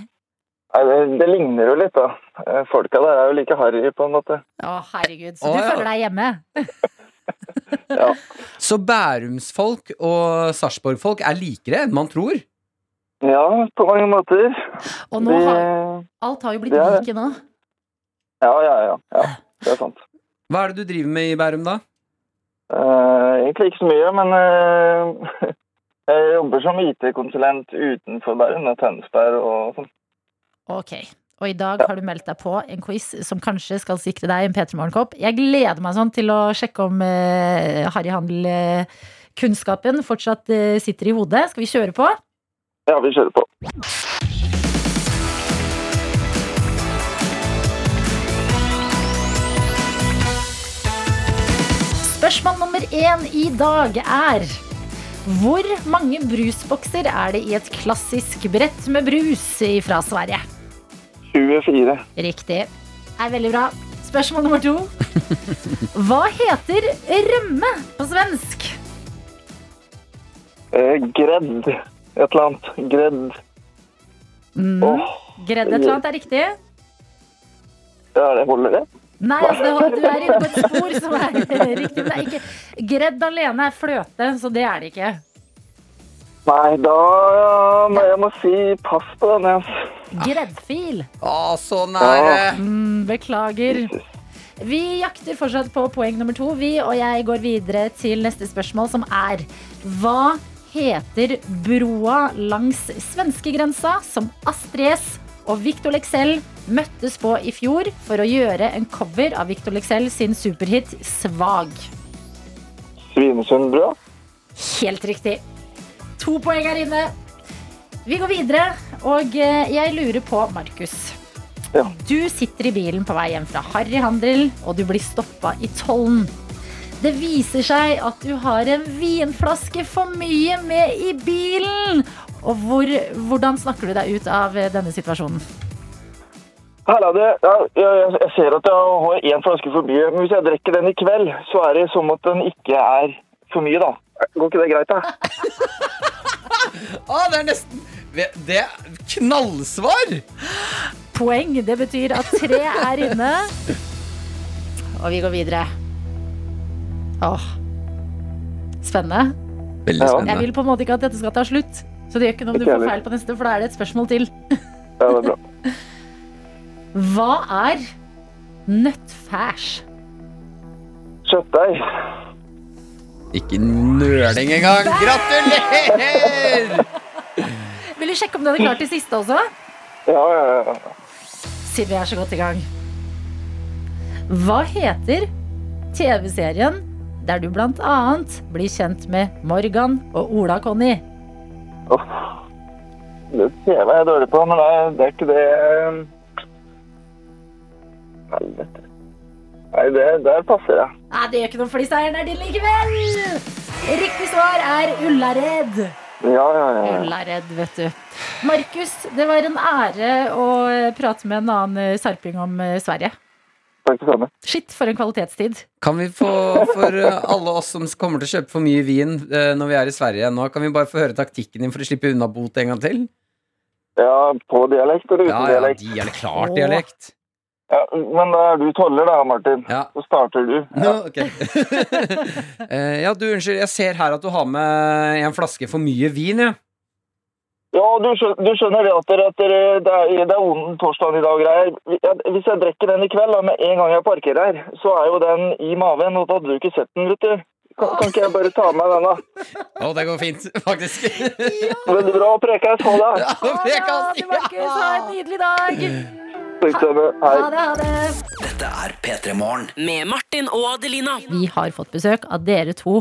Nei, det, det ligner jo litt, da. Eh, Folka der er jo like harry, på en måte. Å, herregud. Så Å, du ja. føler deg hjemme? [laughs] Så bærumsfolk og sarpsborgfolk er likere enn man tror. Ja, på mange måter. Og nå har alt har jo blitt like nå. Ja, ja, ja, ja. Det er sant. Hva er det du driver med i Bærum, da? Uh, egentlig ikke så mye, men [laughs] jeg jobber som IT-konsulent utenfor Bærum, da, Tønsberg og sånn. Ok. Og i dag har du meldt deg på en quiz som kanskje skal sikre deg en P3 Morgenkopp. Jeg gleder meg sånn til å sjekke om uh, harryhandel-kunnskapen fortsatt eh, sitter i hodet. Skal vi kjøre på? Ja, vi kjører på. Spørsmål nummer én i dag er Hvor mange brusbokser er det i et klassisk brett med brus fra Sverige? 24. Riktig. Er veldig bra. Spørsmål nummer to. [laughs] Hva heter rømme på svensk? Eh, gredd. Et eller annet. Gredd. Mm. Oh. Gredd et eller annet er riktig. ja, det holder det. Nei, altså, det- du er inne på et spor som er [laughs] riktig. men Det er ikke. Gredd alene er fløte, så det er det ikke. Nei, da må jeg må si pass på den. Altså. Greddfil. Å, så nære! Mm, beklager. Vi jakter fortsatt på poeng nummer to, vi, og jeg går videre til neste spørsmål, som er Hva heter broa langs svenskegrensa som Astrid S og Victor Lexell møttes på i fjor for å gjøre en cover av Victor Lexell sin superhit 'Svag'? Svinesundbrød. Helt riktig. To poeng her inne. Vi går videre, og eh, jeg lurer på, Markus. Ja. Du sitter i bilen på vei hjem fra Harry Handel, og du blir stoppa i tollen. Det viser seg at du har en vinflaske for mye med i bilen. Og hvor, hvordan snakker du deg ut av eh, denne situasjonen? Her er det, ja, jeg, jeg ser at jeg har én flaske for mye, men hvis jeg drikker den i kveld, så er det som at den ikke er for mye, da. Går ikke det greit, da? [laughs] Å, det er nesten Det er knallsvar! Poeng. Det betyr at tre er inne. Og vi går videre. Åh. Spennende. Veldig spennende. Jeg vil på en måte ikke at dette skal ta slutt. Så det gjør ikke noe om du får feil på neste, for da er det et spørsmål til. Ja, det er bra. [laughs] Hva er nøttfærs? Kjøttdeig. Ikke nøling engang. Gratulerer! [laughs] Vil du sjekke om du hadde klart det siste også? Ja, ja, ja. Siden vi er så godt i gang. Hva heter TV-serien der du annet blir kjent med Morgan og Ola-Conny? Det TV er jeg dårlig på, men det er, det ikke det eh, Helvete. Nei, det, der passer jeg. Nei, det gjør ikke noe, fordi seieren er din likevel! Riktig svar er Ullared. Ja, ja, ja. Ullared, vet du. Markus, det var en ære å prate med en annen sarping om eh, Sverige. Takk det samme. Shit, for en kvalitetstid. Kan vi få, for uh, alle oss som kommer til å kjøpe for mye vin uh, når vi er i Sverige nå, kan vi bare få høre taktikken din for å slippe unna bot en gang til? Ja, på dialekt eller uten Ja, ja, dialekt? dialekt. Klart dialekt. Ja, men da er du toller da, Martin. Ja. Så starter du. Nå, ok. [laughs] Eh, ja, du, unnskyld, jeg ser her at du har med en flaske for mye vin, ja. Ja, du skjønner, du skjønner det at, dere, at dere, det er, det er ond torsdag i dag greier. Hvis jeg drikker den i kveld, da, med en gang jeg parkerer her, så er jo den i maven, og da hadde du ikke sett den, vet du. Kan, kan ikke jeg bare ta med den, da? Å, det går fint, [laughs] faktisk. Veldig bra. Prekes. Ha det. Ja, Ha det det, kan ha si. Ha en nydelig dag. [laughs] Samme. Ha det, ha det. Dette er P3 Morgen. Med Martin og Adelina. Vi har fått besøk av dere to,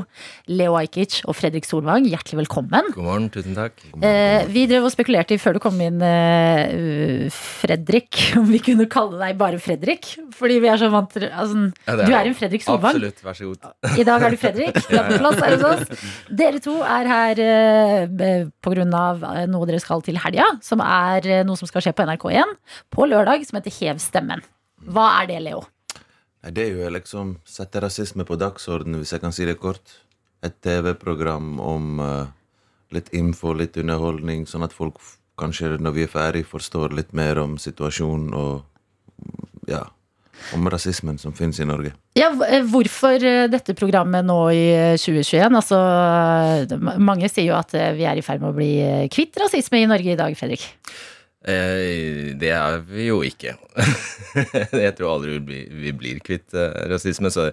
Leo Ajkic og Fredrik Solvang. Hjertelig velkommen. God morgen, tusen takk. Eh, vi drev og spekulerte i før du kom inn, eh, Fredrik, [laughs] om vi kunne kalle deg bare Fredrik. Fordi vi er så vant til altså, Ja, det Du er en Fredrik Solvang. Absolutt, vær så god. [laughs] I dag er du Fredrik. [laughs] Du er på plass her hos oss. Dere to er her eh, av eh, noe dere skal til helga, som er eh, noe som skal skje på NRK1 på lørdag, som heter Hev stemmen. Hva er det, Leo? Det er jo liksom sette rasisme på dagsordenen, hvis jeg kan si det kort. Et TV-program om uh, litt info, litt underholdning, sånn at folk kanskje når vi er ferdig, forstår litt mer om situasjonen og ja, om rasismen som finnes i Norge. Ja, eh, hvorfor eh, dette programmet nå i eh, 2021? Altså, mange sier jo at vi er i ferd med å bli kvitt rasisme i Norge i dag, Fredrik. Eh, det er vi jo ikke. [laughs] jeg tror aldri vi blir, kvitt eh, rasisme. Så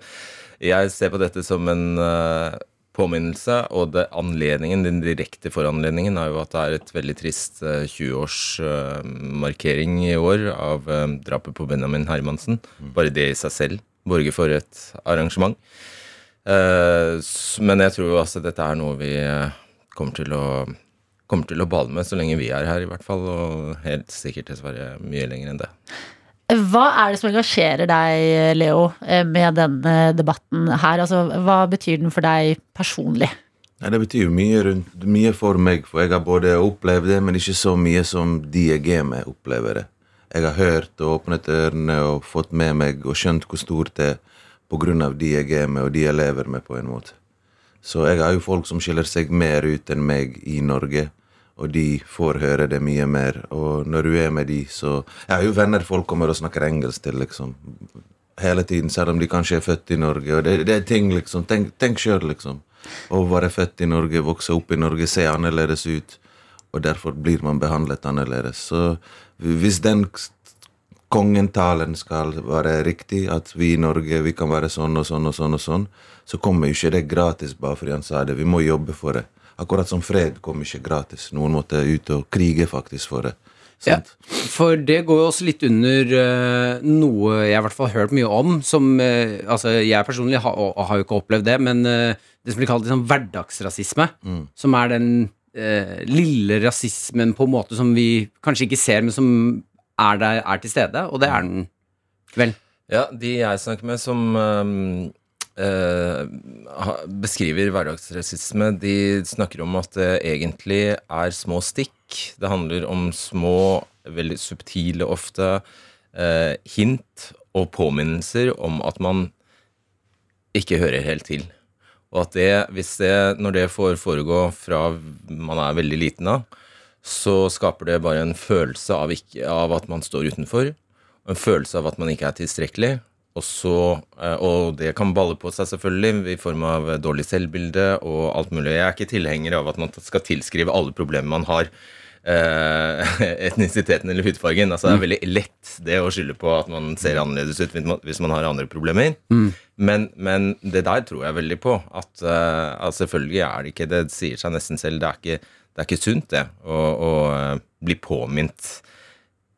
jeg ser på dette som en eh, påminnelse, og det anledningen, den direkte foranledningen er jo at det er et veldig trist eh, 20-årsmarkering i år av drapet på Benjamin Hermansen. Bare det i seg selv borger for et arrangement. Men jeg tror jo altså dette er noe vi kommer til å kommer til å bale med så lenge vi er her, i hvert fall. Og helt sikkert dessverre mye lenger enn det. Hva er det som engasjerer deg, Leo, eh, med denne debatten her? Altså, hva betyr den for deg personlig? Nei, det betyr jo mye, rundt, mye for meg, for jeg har både opplevd det, men ikke så mye som de jeg er med, opplever det. Jeg har hørt og åpnet ørene og fått med meg og skjønt hvor stort det er av de jeg er med, og de jeg lever med, på en måte. Så jeg har jo folk som skiller seg mer ut enn meg i Norge, og de får høre det mye mer. Og når du er med de, så Jeg har jo venner folk kommer og snakker engelsk til, liksom. Hele tiden, selv om de kanskje er født i Norge. Og det, det er ting, liksom. Tenk, tenk sjøl, liksom. Å være født i Norge, vokse opp i Norge, se annerledes ut. Og derfor blir man behandlet annerledes. Så hvis den kongetalen skal være riktig, at vi i Norge vi kan være sånn og sånn og sånn, og sånn, så kommer jo ikke det gratis bare fordi han sa det. Vi må jobbe for det. Akkurat som fred kom ikke gratis. Noen måtte ut og krige faktisk for det. Ja, for det går jo også litt under uh, noe jeg i hvert fall har hørt mye om, som uh, Altså, jeg personlig har, og har jo ikke opplevd det, men uh, det som blir kalt liksom hverdagsrasisme, som er den lille rasismen på en måte som vi kanskje ikke ser, men som er der, er til stede, og det er den vel. Ja, de jeg snakker med som ha- beskriver hverdagsrasisme, de snakker om at det egentlig er små stikk. Det handler om små, veldig subtile ofte, øh, hint og påminnelser om at man ikke hører helt til. Og at det, hvis det, når det får foregå fra man er veldig liten av, så skaper det bare en følelse av, ikke, av at man står utenfor, en følelse av at man ikke er tilstrekkelig. Og, så, eh, og det kan balle på seg selvfølgelig i form av dårlig selvbilde og alt mulig. Jeg er ikke tilhenger av at man skal tilskrive alle problemer man har, eh, [laughs] etnisiteten eller hudfargen. Altså, det er veldig lett det å skylde på at man ser annerledes ut hvis man, har andre problemer. Men, men det der tror jeg veldig på. At, eh, at selvfølgelig er det ikke Det sier seg nesten selv. Det er ikke, det er ikke sunt, det, å, å bli påminnet.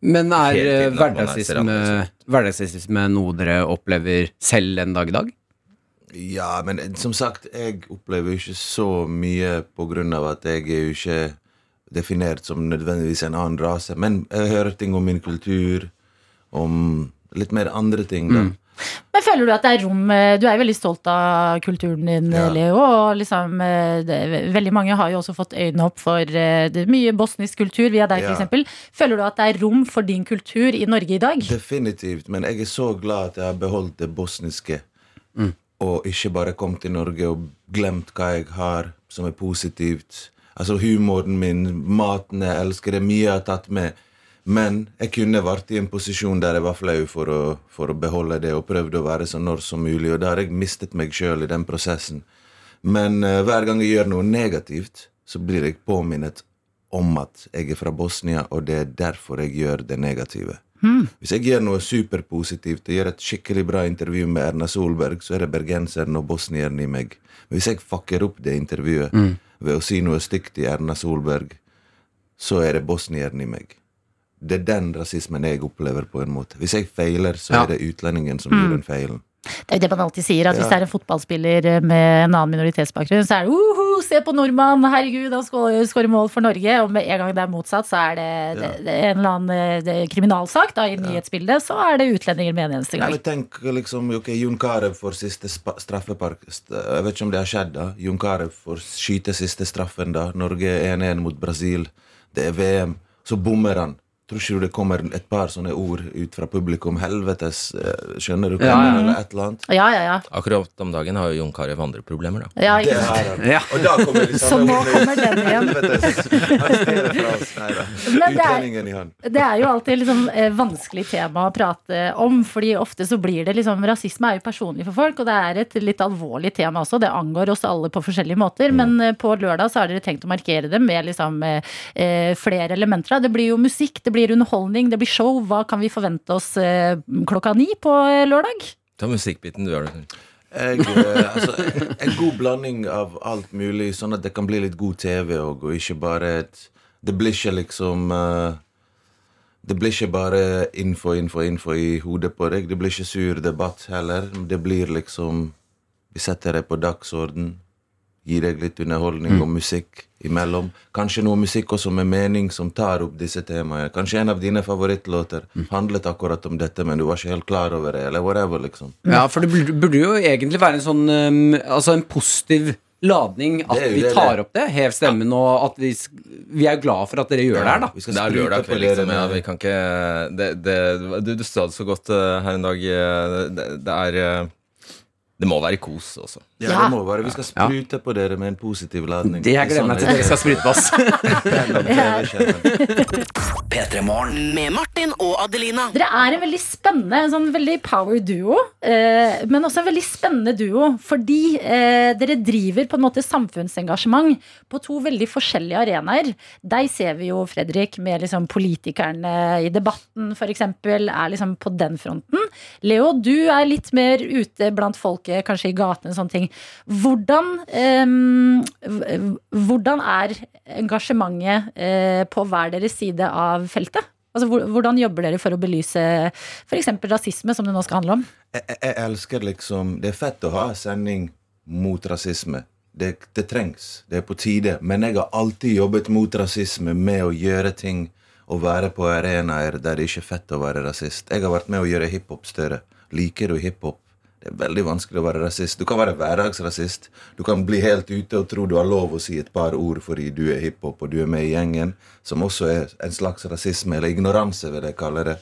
Men er eh, er- hverdagsrasisme, noe dere opplever selv en dag i dag? Ja, men eh, som sagt, jeg opplever jo ikke så mye på grunn av at jeg er jo ikke definert som nødvendigvis en annen rase. Men jeg hører ting om min kultur, om litt mer andre ting, da. Men føler du at det er rom eh, Du er jo veldig stolt av kulturen din, Ja. Leo. Og liksom, eh, det, veldig mange har jo også fått øynene opp for eh, det, mye bosnisk kultur via deg, Ja. f.eks. Føler du at det er rom for din kultur i Norge i dag? Definitivt. Men jeg er så glad at jeg har beholdt det bosniske. Og ikke bare kommet til Norge og glemt hva jeg har som er positivt. Altså humoren min, maten jeg elsker, det er mye jeg har tatt med. Men jeg kunne vært i en posisjon der jeg var flau for å, for å beholde det og prøvde å være så når som mulig. Og da har jeg mistet meg sjøl i den prosessen. Men uh, hver gang jeg gjør noe negativt, så blir jeg påminnet om at jeg er fra Bosnia, og det er derfor jeg gjør det negative. Hvis jeg gjør noe superpositivt og gjør et skikkelig bra intervju med Erna Solberg, så er det bergenseren og bosnieren i meg. Men hvis jeg fucker opp det intervjuet ved å si noe stygt til Erna Solberg, så er det bosnieren i meg. Det er den rasismen jeg opplever, på en måte. Hvis jeg feiler, så Ja. er det utlendingen som gjør den feilen. Det er jo det man alltid sier, at hvis det er en fotballspiller eh, med en annen minoritetsbakgrunn, så er det uhu, se på nordmann, herregud, han skårer mål for Norge. Og med en gang det er motsatt, så er det, det, det er en eller annen eh, det, kriminalsak da, i nyhetsbildet, så er det utlendinger med en eneste gang. men tenk liksom, ok, Jon Carew får siste straffepark Jeg vet ikke om det har skjedd da Jon Carew får skyte siste straffen da Norge er 1-1 mot Brasil Det er VM Så bommer han Tror ikke du det kommer et par sånne ord ut fra publikum Helvetes, eh, skjønner du hva Ja, jeg ja. mener, eller et eller annet Ja, ja, ja. Akkurat om dagen har jo Jon Carew andre problemer, da. ja Det ikke sant? han Ja. Og da kommer de [laughs] Så nå kommer den igjen. Helvetes [laughs] Utlendingen i hånd. Det er jo alltid liksom, eh, vanskelig tema å prate om, fordi ofte så blir det liksom Rasisme er jo personlig for folk, og det er et litt alvorlig tema også. Det angår oss alle på forskjellige måter, men eh, på lørdag så har dere tenkt å markere det med liksom flere elementer. Det blir jo musikk, det blir underholdning, det blir show. Hva kan vi forvente oss eh, klokka ni på eh, lørdag? Ta musikkbiten, du det. Jeg, eh, altså, en god blanding av alt mulig, sånn at det kan bli litt god TV òg, og ikke bare et Det blir ikke liksom Det blir ikke bare info, info, info i hodet på deg. Det blir ikke sur debatt heller. Det blir liksom Vi setter det på dagsorden. Gir deg litt underholdning og musikk imellom. Kanskje noe musikk også med mening som tar opp disse temaene. Kanskje en av dine favorittlåter handlet akkurat om dette, men du var ikke helt klar over det, eller whatever, liksom. Ja, for det burde, jo egentlig være en sånn um, Altså en positiv ladning at vi tar det. opp det. Hev stemmen, og at vi, vi er glad for at dere gjør det her, da. Vi skal Det er lørdag på kveld, liksom. Ja, vi kan ikke det, det, du, du sa det så godt uh, her en dag. eh, Det, det er eh, Det må være kos også. Ja, Ja. det må være. Vi skal sprute på dere med en positiv ladning. Det jeg gleder meg til dere skal sprute på oss. [laughs] P3 Morgen. Med Martin og Adelina. Dere er en veldig spennende, en sånn veldig power duo. Eh, men også en veldig spennende duo. Fordi eh, dere driver på en måte samfunnsengasjement på to veldig forskjellige arenaer. Deg ser vi jo, Fredrik, med liksom politikerne i debatten f.eks. Er liksom på den fronten. Leo, du er litt mer ute blant folket, kanskje i gatene sånne ting. Hvordan, eh, hvordan er engasjementet eh, på hver deres side av feltet? Altså, Hvordan jobber dere for å belyse f.eks. rasisme, som det nå skal handle om? jeg- jeg elsker liksom Det er fett å ha sending mot rasisme. Det, det trengs. Det er på tide. Men jeg har alltid jobbet mot rasisme med å gjøre ting og være på arenaer der det ikke er fett å være rasist. Jeg har vært med å gjøre hiphop større. Liker du hiphop? Det er veldig vanskelig å være rasist. Du kan være hverdagsrasist. Du kan bli helt ute og tro du har lov å si et par ord fordi du er hiphop og du er med i gjengen, som også er en slags rasisme, eller ignoranse, vil jeg kalle det.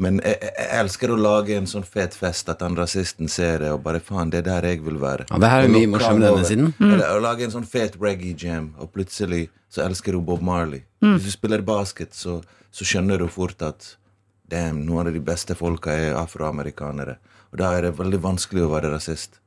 Men jeg, jeg elsker å lage en sånn fet fest at han rasisten ser det, og bare faen, det er der jeg vil være. Ja, det her er mye kan denne siden. Mm. Eller å lage en sånn fet reggae jam, og plutselig så elsker du Bob Marley. Hvis du spiller basket, så, så skjønner du fort at damn, noen av de beste folka er afroamerikanere. Og da er det veldig vanskelig å være rasist.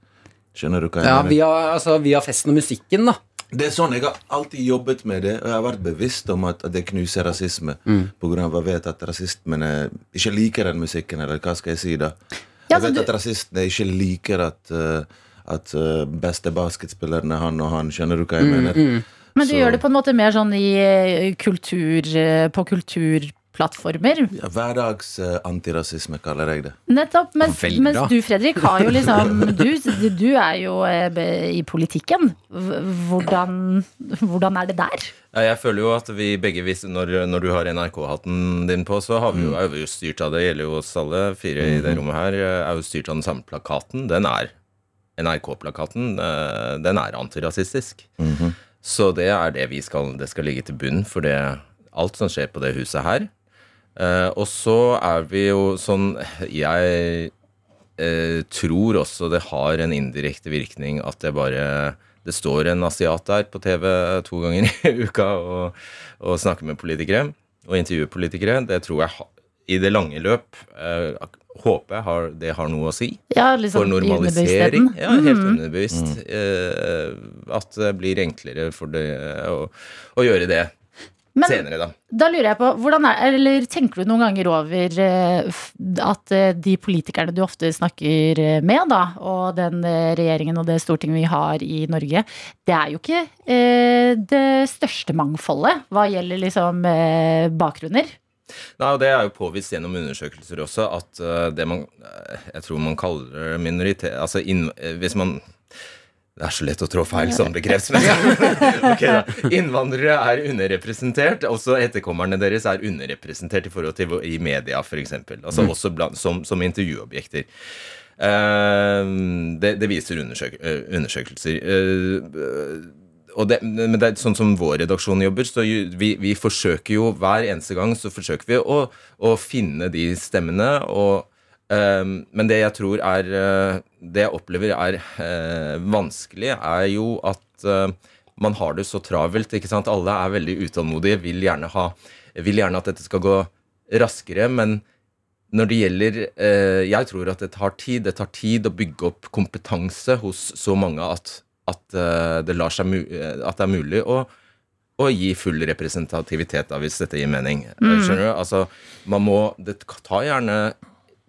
Skjønner du hva jeg Ja, mener? via, altså, via festen og musikken, da. Det er sånn, Jeg har alltid jobbet med det, og jeg har vært bevisst om at, at det knuser rasisme. På grunn av at jeg vet at rasistene ikke liker den musikken, eller hva skal jeg si da? Ja, Jeg så vet du- at rasistene ikke liker at, uh, at uh, beste basketspilleren er han og han. Skjønner du hva jeg mener? Men du Så- gjør det på en måte mer sånn i eh, kultur, på på kulturplattformer. Ja, Hverdags uh, antirasisme, kaller jeg det. Nettopp. Mens, mens du, Fredrik, har jo liksom [laughs] Du, du er jo eh, i politikken. Hvordan, hvordan er det der? Ja, jeg føler jo at vi begge, når, når du har NRK-hatten din på, så har vi jo, er vi jo styrt av det. gjelder jo oss alle fire i det rommet her. Er jo styrt av den samme plakaten. Den er NRK-plakaten. eh, Den er antirasistisk. Så det er det vi skal Det skal ligge til bunn for det, alt som skjer på det huset her. Eh, og så er vi jo sånn Jeg eh, tror også det har en indirekte virkning at det bare Det står en asiat der på TV to ganger [laughs] i uka og, og snakker med politikere og intervjuer politikere. Det tror jeg ha, i det lange løp eh, håper jeg har, det har noe å si. Ja, liksom For normalisering. underbevisstheten. Ja, helt Mm. underbevisst. Eh, at det blir enklere for det å, å gjøre det Men senere, da. da lurer jeg på, er, eller tenker du noen ganger over eh, at eh, de politikerne du ofte snakker eh, med, da, og den regjeringen og det Stortinget vi har i Norge, det er jo ikke det største mangfoldet hva gjelder liksom bakgrunner. Nei, og Det er jo påvist gjennom undersøkelser også at det man Jeg tror man kaller minoritet Altså inn, hvis man det er så lett å trå feil som begrepsmessig. [laughs] Ok da. Innvandrere er underrepresentert. Også etterkommerne deres er underrepresentert i forhold til i media, f.eks. Altså også blant, som, som intervjuobjekter. Uh, det, det viser undersøk, eh, undersøkelser. Uh, det, men det er sånn som vår redaksjon jobber, så vi, vi forsøker jo hver eneste gang så forsøker vi å, å finne de stemmene. Og, men det jeg tror er eh, Det jeg opplever er eh, vanskelig, er jo at eh, man har det så travelt. ikke sant? Alle er veldig utålmodige, vil gjerne, ha, vil gjerne at dette skal gå raskere. men når det gjelder Jeg tror at det tar tid. Det tar tid å bygge opp kompetanse hos så mange at, at, det, lar seg at det er mulig å, å gi full representativitet, da, hvis dette gir mening. Mm. Skjønner du? Altså, man må Det tar gjerne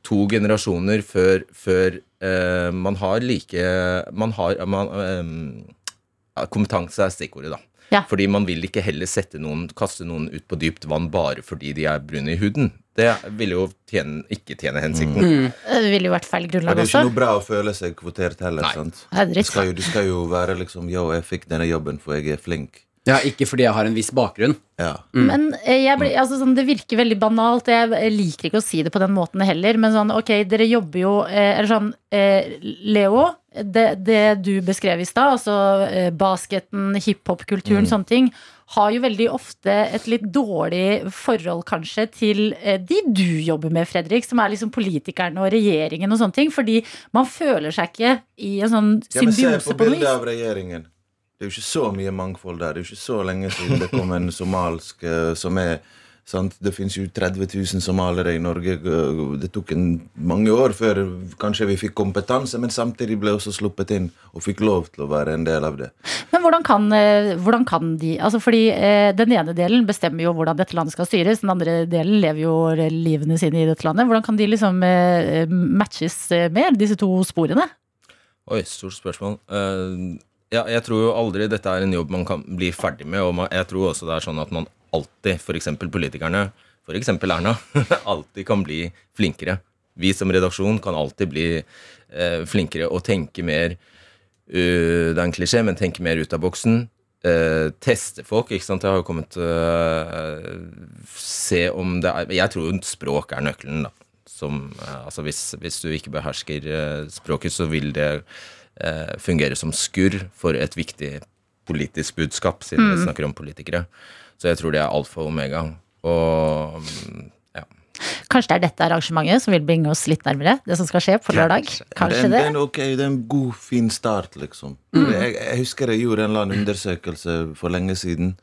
to generasjoner før, før uh, man har like Man har man, um, Kompetanse er stikkordet, da. Ja. Fordi man vil ikke heller sette noen, kaste noen ut på dypt vann bare fordi de er brune i huden. Det vil jo tjene, ikke tjene hensikten. Det ville jo vært feil grunnlag også. det er er ikke noe bra å føle seg kvotert heller. Nei. sant? Det er Du skal, jo, du skal jo være liksom Yo, jeg fikk denne jobben for jeg er flink. Ja, ikke fordi jeg har en viss bakgrunn. Ja. Men eh, jeg blir, altså, sånn, det virker veldig banalt. Jeg liker ikke å si det på den måten heller. Men sånn, ok, dere jobber jo eh, Eller sånn, eh, Leo, det, det du beskrev i stad, altså eh, basketen, hiphop-kulturen, sånne ting, har jo veldig ofte et litt dårlig forhold kanskje til eh, de du jobber med, Fredrik, som er liksom politikerne og regjeringen og sånne ting. Fordi man føler seg ikke i en sånn Ja, men se symbiose på på noe bildet vis. av regjeringen. Det er jo ikke så mye mangfold der. Det er jo ikke så lenge siden det kom en somalsk eh, som er sant? Det finnes jo 30 000 somalere i Norge. Det tok en, mange år før kanskje vi fikk kompetanse, men samtidig ble også sluppet inn og fikk lov til å være en del av det. Men hvordan kan, eh, hvordan kan de altså Fordi eh, den ene delen bestemmer jo hvordan dette landet skal styres, den andre delen lever jo livene sine i dette landet. Hvordan kan de liksom eh, matches eh, mer, disse to sporene? Oi, stort spørsmål. Eh, ja, jeg tror jo aldri dette er en jobb man kan bli ferdig med. Og jeg tror også det er sånn at man alltid, f.eks. politikerne, f.eks. Erna, [laughs] alltid kan bli flinkere. Vi som redaksjon kan alltid bli eh, flinkere og tenke mer uh, Det er en klisjé, men tenke mer ut av boksen. eh, teste folk. ikke sant? Jeg har jo kommet uh, Se om det er Jeg tror språk er nøkkelen, da. Som, altså hvis, hvis du ikke behersker eh, språket, så vil det eh, fungere som skurr for et viktig politisk budskap, siden vi snakker om politikere. Så jeg tror det er alfa og omega. Og mm, ja. Kanskje det er dette arrangementet som vil bringe oss litt nærmere det som skal skje på lørdag? det, Kanskje det? det, er en, ok, det er en god, fin start, liksom. Jeg, jeg husker jeg gjorde en eller annen undersøkelse for lenge siden.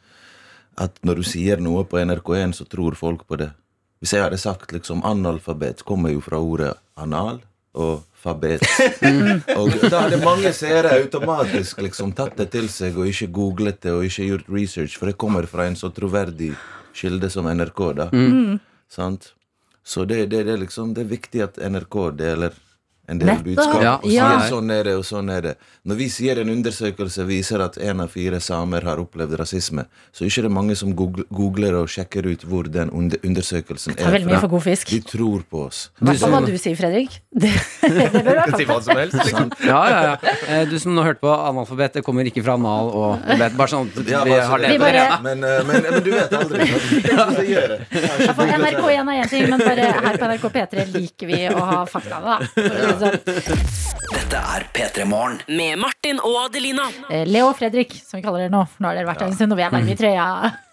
At når du sier noe på NRK1, så tror folk på det. Hvis jeg hadde sagt liksom analfabet, kommer jo fra ordet anal og fabet. [laughs] og da hadde mange seere automatisk liksom tatt det til seg og ikke googlet det og ikke gjort research, for det kommer fra en så troverdig kilde som NRK, da. Sant? Så det, det, det, liksom, det er viktig at NRK deler en del Nettopp. budskap. Ja, og sier ja. sånn er det, og sånn er det. Når vi sier en undersøkelse viser at én av fire samer har opplevd rasisme, så er det ikke mange som googler og sjekker ut hvor den undersøkelsen er fra. De tror på oss. Hva som, hva du sier, Fredrik. [laughs] Det, det bør være Si hva som helst. Liksom. [laughs] Ja, ja, ja. Eh, Du som nå hørte på analfabet, det kommer ikke fra anal og bet. Bare sånn vi bare så har det- Vi bare- men, eh, men, men du vet aldri. sant? Det gjør det. Ja, for NRK1 er én ting, men bare her på NRK P3 liker vi å ha fakta, da. Sånn. Dette er P3 Morgen. Med Martin og Adelina. Eh, Leo og Fredrik, som vi kaller dere nå. For nå har dere vært her en stund, og vi er nærme i trøya.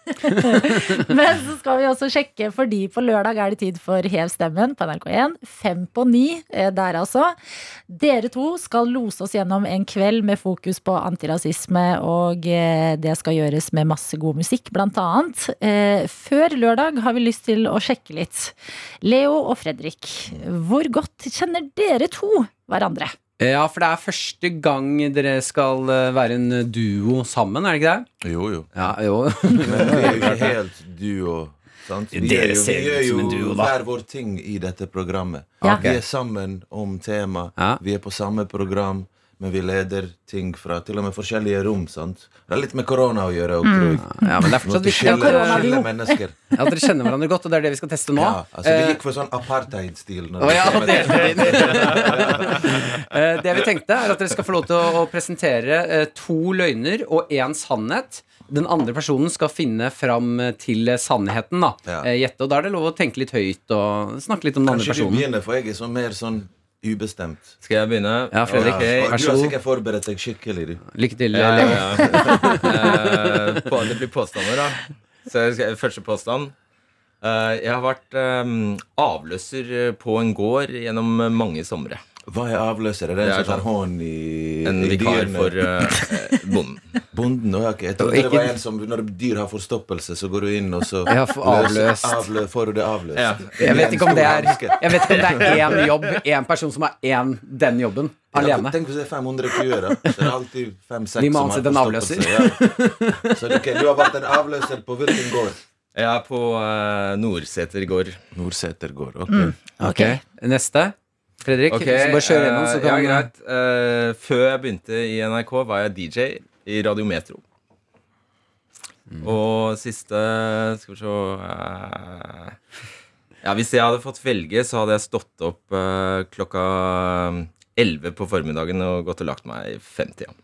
[laughs] Men så skal vi også sjekke, fordi på lørdag er det tid for Hev stemmen på NRK1. Fem på ni eh, der, altså. Dere to skal lose oss gjennom en kveld med fokus på antirasisme, og eh, det skal gjøres med masse god musikk, blant annet. Eh, Før lørdag har vi lyst til å sjekke litt. Leo og Fredrik, hvor godt kjenner dere to hverandre? Ja, for det er første gang dere skal eh, være en duo sammen, er det ikke det? Jo, jo. Ja, jo. [laughs] Men vi er jo ikke helt duo. Sant? Vi Dere gjør jo, ser vi ut som en duo, da. hver vår ting i dette programmet. Ja. Vi er sammen om tema. Ja. Vi er på samme program, men vi leder ting fra til og med forskjellige rom. sant? Det har litt med korona å gjøre. Og mm. ja, men det er fortsatt viktig skille, mennesker. [laughs] at dere kjenner hverandre godt, og det er det vi skal teste nå. Ja, altså Vi Eh, gikk for sånn apartheid-stil. Oh, ja, det. [laughs] Eh, det vi tenkte, er at dere skal få lov til å, presentere eh, to løgner og én sannhet. Den andre personen skal finne fram til sannheten. da Ja. Gjette. Og da er det lov å tenke litt høyt og snakke litt om den andre personen. Kanskje du begynner, for jeg er sånn mer sånn ubestemt. Skal jeg begynne? Ja, Fredrik, Ok. Og vær du har sikkert forberedt deg skikkelig. du Lykke til. Ja, ja, ja. [laughs] Eh, på, det blir påstander, da. Så jeg skal, første påstand. Eh, jeg har vært eh, avløser på en gård gjennom mange somre. Hva er avløser? Er det Det en er som tar sånn- hånd i, En vikar dyrene? for uh, [laughs] bonden. Bonden? Å, ok. Jeg trodde Og det var en som Når dyr har forstoppelse, så går du inn, og så [laughs] Ja, for avløst. Avlø, får du det avløst. Ja. Jeg vet ikke om det er Jeg vet ikke om det er én [laughs] jobb, én person som har én den jobben Ja, alene. tenk hvis det er 500 kuer, da. Så det er alltid fem-seks Vi må som har ansette en forstoppelse. Ja. Så okay, du har vært en avløser på hvilken gård? Jeg er på uh, Nordseter gård. Nordseter gård. Ok. Ok, Neste. Fredrik, Ok, så bare kjør gjennom, så eh, kan Ja, greit. Uh, før jeg begynte i NRK, var jeg DJ i Radio Metro. Mm. Og siste Skal vi se uh, Ja, Hvis jeg hadde fått velge, så hadde jeg stått opp uh, klokka 11 på formiddagen og gått og lagt meg i femtida.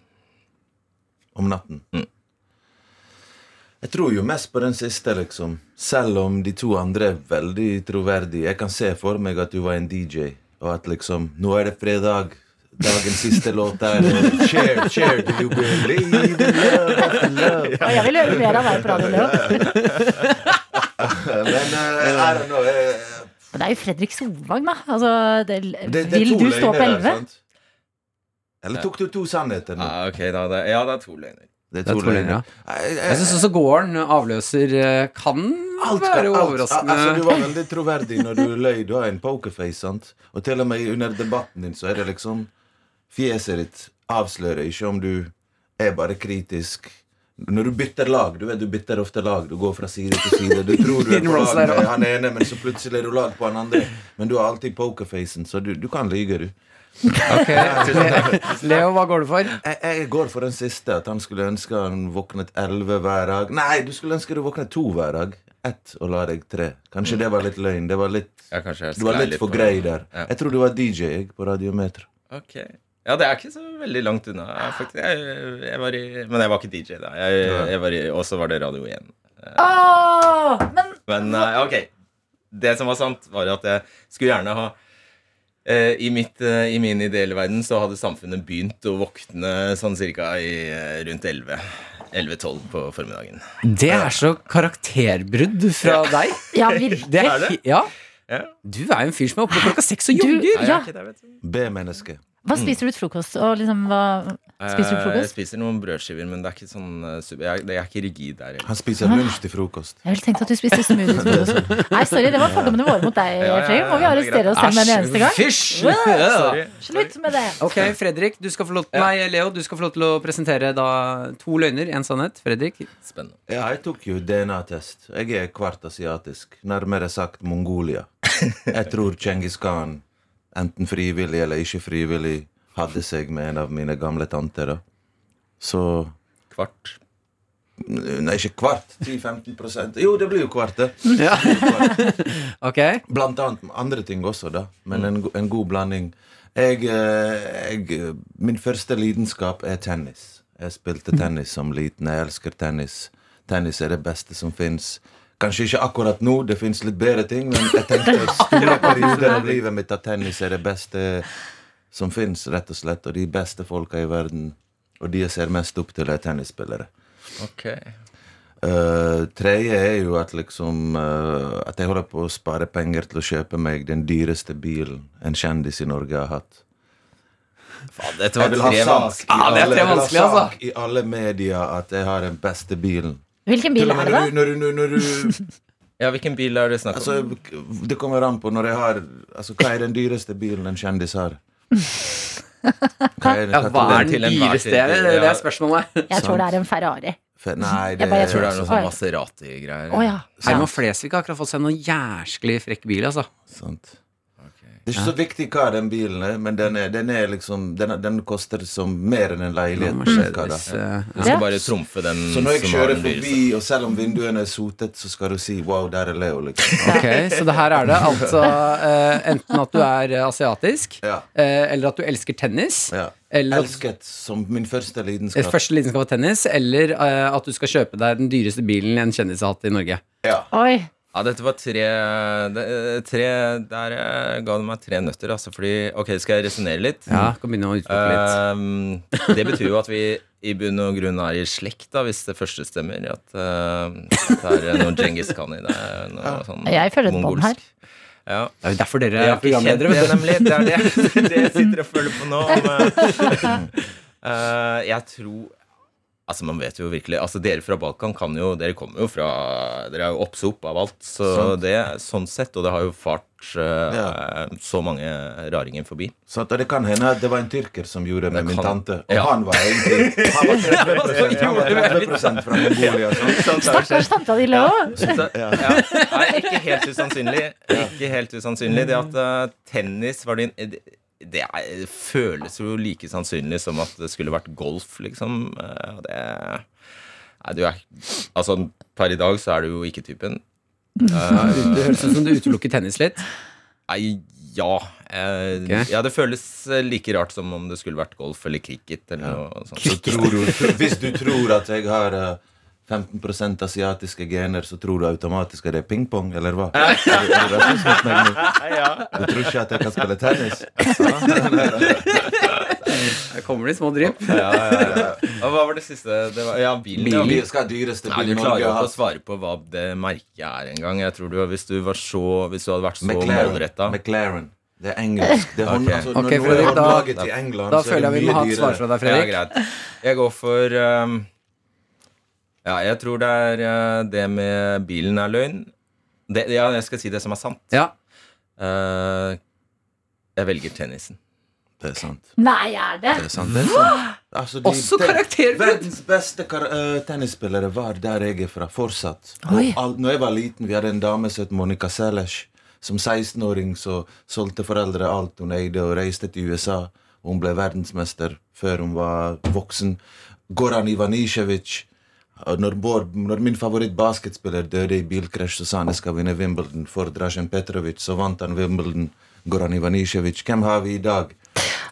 Om natten. Mm. Jeg tror jo mest på den siste, liksom. Selv om de to andre er veldig troverdige. Jeg kan se for meg at du var en DJ, og at liksom Nå er det fredag. Dagens siste låt er Share, share, do you believe in love after love? Og jeg vil høre mer av deg på radioen, Leo. Men uh, I don't know. eh, Men det er jo Fredrik Solvang, da. Altså, det, det, det vil du stå på 11? Eller tok du to sannheter nå? Ah, okay, da, det, ja, det er to løgner. Det er to løgner, ja. Jeg- syns også gården, avløser, eh, kan Alt være være alt, overraskende. altså, du var veldig [laughs] troverdig når du løy. Du har en pokerface. sant? Og til og med under debatten din så er det liksom Fjeset ditt avslører ikke om du er bare kritisk. Når du bytter lag Du vet du bytter ofte lag. Du går fra side til side. Du tror du [laughs] er på lag med han ene, men så plutselig er du lag på han andre. Men du har alltid pokerfacen, så du, du kan lyge, du. Ok, Leo, hva går du for? Jeg, jeg går for den siste. At han skulle ønske han våknet elleve hver dag. Nei, du skulle ønske du våknet to hver dag. Ett og la deg tre. Kanskje det var litt løgn. Det var litt, Ja, du var litt for grei der. Ja. Jeg tror du var DJ på Radiometro. Ok. Ja, det er ikke så veldig langt unna, faktisk. Jeg, jeg var i, men jeg var ikke DJ da. Og så var det Radio 1. Åh, men Men eh, ok. Det som var sant, var at jeg skulle gjerne ha eh, i, mitt, eh, I min ideelle verden så hadde samfunnet begynt å våkne sånn cirka i, eh, rundt 11. 11-12 på formiddagen. Det er så karakterbrudd fra deg. [laughs] ja, virkelig. Det Er det? Ja. Ja. Du er jo en fyr som er oppe klokka seks og jogger. Ja. B-menneske. Hva spiser du til frokost? Og liksom, hva Spiser du Eh, Jeg frokost? spiser noen brødskiver, men det er ikke sånn eh, super- jeg, jeg er ikke rigid der. heller. Han spiser lunsj til frokost. Jeg ville tenkt at du spiste smoothie til frokost. [laughs] Nei, sorry, det var fordommene våre mot deg, [laughs] Ja, ja, ja, Fredrik. Må vi det er arrestere oss selv med en eneste gang? Fysj! [laughs] Sorry. Slutt med det. Ok, Fredrik, du skal få lov Nei, Leo, du skal få lov til å presentere da to løgner, én sannhet. Fredrik. Spennende. Ja, jeg tok jo DNA-test. Jeg er kvart asiatisk. Nærmere sagt Mongolia. Jeg tror Djengis Khan, enten frivillig eller ikke frivillig, hadde seg med en av mine gamle tanter. da. Så Kvart. Nei, ikke kvart. 10-15 Jo, det blir jo kvart, det. [laughs] Ja. Det kvart. Ok. Blant annet andre ting også, da. Men en, en god blanding. Jeg, eh, jeg Min første lidenskap er tennis. Jeg spilte tennis som liten. Jeg elsker tennis. Tennis er det beste som fins. Kanskje ikke akkurat nå, det fins litt bedre ting, men jeg tenkte [laughs] i store perioder av livet mitt at tennis er det beste som fins, rett og slett. Og de beste folka i verden, og de jeg ser mest opp til, er tennisspillere. Ok. Uh, tredje er jo at liksom uh, At jeg holder på å spare penger til å kjøpe meg den dyreste bilen en kjendis i Norge har hatt. Faen, dette var tre vanskelig. i Ja, det er tre vanskelig, altså. i alle media at jeg har den beste bilen. Hvilken bil er det, da? når du, når du, når du [laughs] Ja, hvilken bil er det snakk om? Altså, det kommer an på når jeg har Altså, hva er den dyreste bilen en kjendis har? Hva er, Ja, hva er den dyreste? Det det er spørsmålet. Jeg tror det er en Ferrari. Fe- Nei, det Jeg bare jeg tror det er noe sånn Maserati-greier. Oh, ja. Herman Flesvig har akkurat fått seg noen jæsklig frekk bil, altså. Sant. Det er ikke så viktig hva den bilen er, men den, er, den, er liksom, den, den koster som mer enn en leilighet. Mercedes, eh, Du skal bare trumfe den Så når jeg kjører forbi, og selv om vinduene er sotet, så skal du si 'wow, der er Leo', liksom. [laughs] Ok, så det her er det altså eh, enten at du er eh, asiatisk, Ja. eh, eller at du elsker tennis. ja. Eller Elsket som min første eh, lidenskap. første lidenskap av tennis, eller eh, at du skal kjøpe deg den dyreste bilen en kjendis har hatt i Norge. Ja. Oi. Ja, dette var tre, tre Der eh, ga du meg tre nøtter, altså. Fordi Ok, skal jeg resonnere litt? Ja, kan begynne å utvikle litt. Um, det betyr jo at vi i bunn og grunn er i slekt, da, hvis det første stemmer. At uh, det er noe Djengis Khan i det. Noe sånn Jeg føler et bånd her. Ja. Det er jo derfor dere er programledere. det, nemlig. Det er det, [laughs] det, er jeg sitter og føler på nå. Men, uh, [laughs] jeg tror Altså Man vet jo virkelig Altså Dere fra Balkan kan jo Dere kommer jo fra Dere er jo oppsop av alt. Så sånn. det sånn sett, og det har jo fart uh, Ja. så mange raringer forbi. Så det kan hende at det var en tyrker som gjorde det med min tante. Og Ja. han var egentlig [laughs] Han var 30 han var 30 fra Mongolia. Stakkars tanta di, Leo. Nei, ikke helt usannsynlig. Ikke helt usannsynlig. Det at uh, tennis var din det, er, føles jo like sannsynlig som at det skulle vært golf, liksom. Eh, Det Nei, du er Altså, per i dag så er du jo ikke typen. [laughs] Det høres ut som du utelukker tennis litt. Nei, ja. Eh, okay. Ja, det føles eh, like rart som om det skulle vært golf eller cricket eller noe sånt. Så tror du, hvis du tror at jeg har eh, 15% asiatiske gener, så tror du automatisk at det er pingpong, eller hva? Er det- er det meg [laughs] nå? Du tror ikke at jeg kan spille tennis? [laughs] Her kommer de små drypp. Ja, ja, ja. Og hva var det siste? Det var, ja, bilen. ja. Vi skal dyreste bilen Nei, bil Du klarer jo ikke å svare på hva det merket er engang. Du, hvis du var så Hvis du hadde vært så McLaren. målretta McLaren. Det er engelsk. Det er hånd, okay. altså, okay, Fredrik, da- laget i England, Da så er føler jeg vi må ha et svar fra deg, Ja, Fredrik. greit. Jeg går for um, Ja, jeg tror det er uh, det med bilen er løgn. Det, ja, jeg skal si det som er sant. Ja. Uh, jeg velger tennisen. Det er sant. Nei, er det? Det er sant. Det er sant. [gasps] Altså, de- Også karakterfullt! karakterbrudd! Verdens beste kar uh, tennisspillere var der jeg er fra, fortsatt. All, når jeg var liten, vi hadde en dame som het Monica Seles. Som 16-åring så solgte foreldre alt hun eide, og reiste til USA. Hun ble verdensmester før hun var voksen. Goran Ivanisevic. Og Når, vår, når min favorittbasketspiller døde i bilkrasj, så sa han jeg skal vinne Wimbledon for Dražen Petrovic. Så vant han Wimbledon. Goran Ivanisevic. Hvem har vi i dag?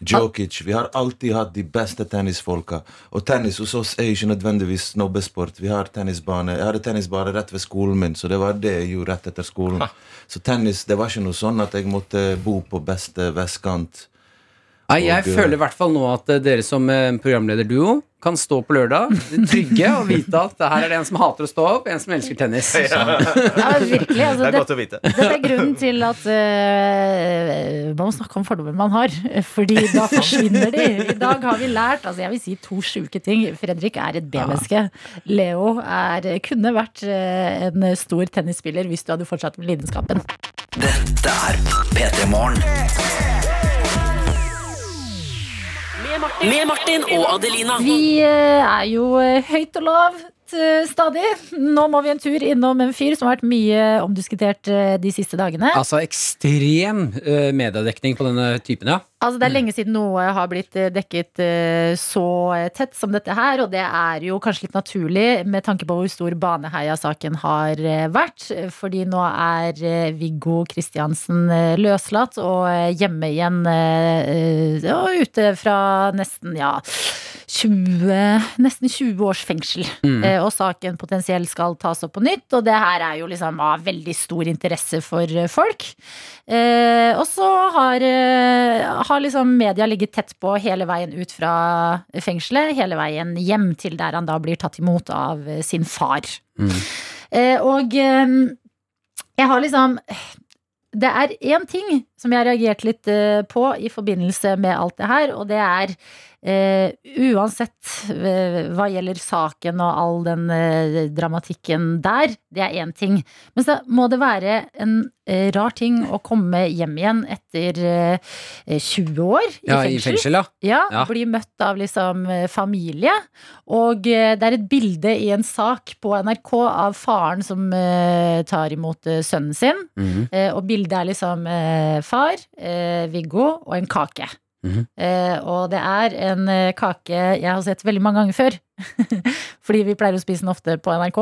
Jokic. Vi har alltid hatt de beste tennisfolka. Og tennis hos oss er ikke nødvendigvis snobbesport. Vi har tennisbane. Jeg hadde tennisbane rett ved skolen min, så det var det jeg gjorde rett etter skolen. Så tennis, det var ikke noe sånn at jeg måtte bo på beste vestkant. Nei, jeg Og, eh, føler i hvert fall nå at eh, dere som eh, programlederduo kan stå på lørdag trygge og vite at det her er det en som hater å stå opp, en som elsker tennis. Ja, virkelig. Altså, det, å vite. dette er grunnen til at uh, man må snakke om fordommer man har. Fordi da forsvinner de. I dag har vi lært altså jeg vil si to sjuke ting. Fredrik er et B-menneske. Leo er, kunne vært en stor tennisspiller hvis du hadde fortsatt med lidenskapen. Dette er P3 Morgen. Med Martin og Adelina. Vi eh, er jo eh, høyt og lavt eh, stadig. Nå må vi en tur innom en fyr som har vært mye omdiskutert de siste dagene. Altså ekstrem mediedekning på denne typen, ja. Altså Det er lenge siden noe har blitt eh, dekket eh, så eh, tett som dette her, og det er jo kanskje litt naturlig med tanke på hvor stor Baneheia-saken har vært. Fordi nå er Viggo Kristiansen løslatt og hjemme igjen og ute fra nesten ja 20, nesten 20 års fengsel. Mm. Og saken potensielt skal tas opp på nytt, og det her er jo liksom av veldig stor interesse for folk. Og så har, har liksom media ligget tett på hele veien ut fra fengselet, hele veien hjem til der han da blir tatt imot av eh, sin far. Eh, og eh, jeg har liksom Det er én ting som jeg har reagert litt eh, på i forbindelse med alt det her, og det er Uh, uansett uh, hva gjelder saken og all den uh, dramatikken der, det er én ting. Men så må det være en rar ting å komme hjem igjen etter eh, 20 år i Ja, i fengsel. fengsel, ja. Ja, Ja. Bli møtt av liksom familie. Og det er et bilde i en sak på NRK av faren som tar imot sønnen sin. Mhm. Eh, og bildet er liksom far, eh, Viggo og en kake. Mhm. eh, og det er en eh, kake jeg har sett veldig mange ganger før. [laughs] Fordi vi pleier å spise den ofte på NRK.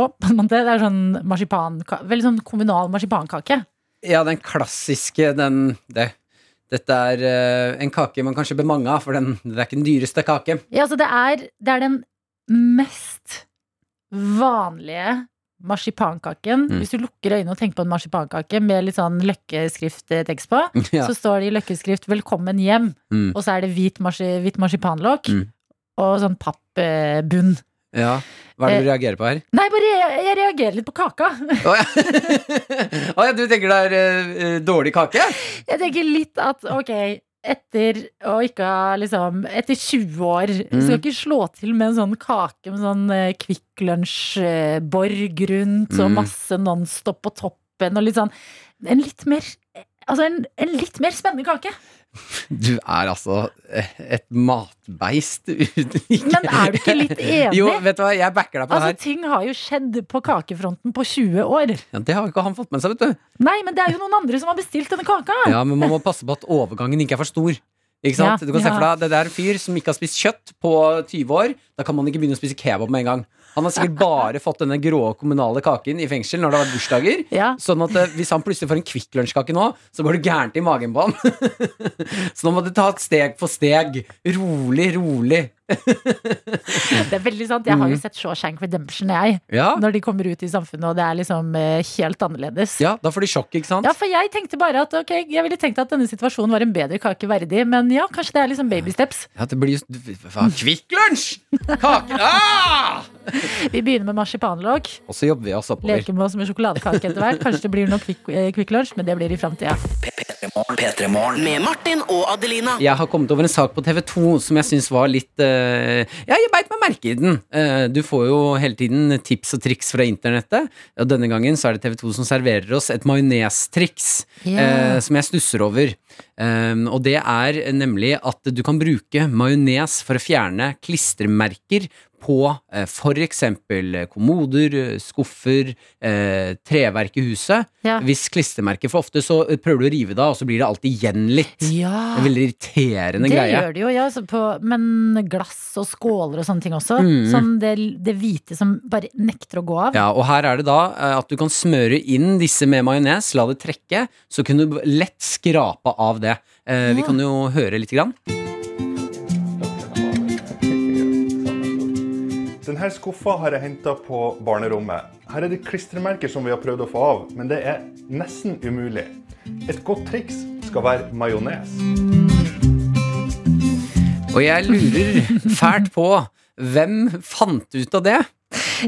Det er sånn marsipan, veldig sånn kommunal marsipankake. Ja, den klassiske, den det, Dette er en kake man kanskje bør mange av, for den, det er ikke den dyreste kake. Ja, altså det er, det er den mest vanlige marsipankaken. Mm. Hvis du lukker øynene og tenker på en marsipankake med litt sånn løkkeskrifttekst på, [laughs] Ja. så står det i løkkeskrift 'Velkommen hjem', Mm. og så er det hvit, marsi, hvit marsipanlokk Mm. og sånn pappbunn. ja. Hva er det du reagerer på her? Nei, bare jeg, jeg reagerer litt på kaka. [laughs] Å ja. [laughs] oh, ja, du tenker det er uh, dårlig kake? Jeg tenker litt at ok, etter å ikke ha liksom Etter 20 år Mm. skal ikke slå til med en sånn kake med sånn eh, Kvikk Lunsj-borg rundt og Mm. masse Nonstop på toppen og litt sånn En litt mer altså en, en litt mer spennende kake. Du er altså et matbeist uten ikke Men er du ikke litt enig? Jo, vet du hva, jeg backer deg på det Altså, her. ting har jo skjedd på kakefronten på 20 år. Ja, det har jo ikke han fått med seg, vet du. Nei, men det er jo noen andre som har bestilt denne kaka. Ja, Men man må passe på at overgangen ikke er for stor. Ikke sant? Ja, du kan se for deg, Det er en fyr som ikke har spist kjøtt på 20 år. Da kan man ikke begynne å spise kebab med en gang. Han har sikkert bare fått denne grå kommunale kaken i fengsel når det har vært bursdager. Ja. Sånn at eh, hvis han plutselig får en Kvikk Lunsj-kake nå, så går det gærent i magen på han. [laughs] så nå må du ta et steg for steg. Rolig, rolig. [laughs] Det er veldig sant. Jeg har jo sett Shawshank Redemption, jeg. Mm. Ja, Når de kommer ut i samfunnet, og det er liksom eh, helt annerledes. ja da får de sjokk, ikke sant? Ja, for jeg tenkte bare at ok, jeg ville tenkt at denne situasjonen var en bedre kake verdig, men ja, kanskje det er liksom baby steps. Ja, det blir jo Kvikk Lunsj! Kake Ah! Vi begynner med marsipanlokk, Og så jobber vi oss oppover. leker med oss med sjokoladekake etter hvert. Kanskje det blir noe Quick, eh, Lunch, men det blir i framtida. P3 Med Martin og Adelina. Jeg har kommet over en sak på TV2 som jeg syns var litt eh, Ja, jeg beit meg merke i den. Eh, du får jo hele tiden tips og triks fra internettet. Og denne gangen så er det TV2 som serverer oss et majonestriks yeah. eh, som jeg stusser over. Um, og det er nemlig at du kan bruke majones for å fjerne klistremerker på uh, for eksempel kommoder, eh, skuffer, uh, treverk i huset. Ja. Hvis klistremerker For ofte så eh, prøver du å rive det av, og så blir det alltid igjen litt. Ja, En veldig irriterende det greie. gjør det jo, ja, så på, men glass og skåler og sånne ting også. Mm. Som det, det hvite som bare nekter å gå av. Ja, og her er det da uh, at du kan smøre inn disse med majones, la det trekke, så kunne du lett skrape av det. Eh, Vi kan jo høre litt. Grann. Denne skuffa har jeg henta på barnerommet. Her er det klistremerker som vi har prøvd å få av, men det er nesten umulig. Et godt triks skal være majones. Og jeg lurer fælt på hvem fant ut av det?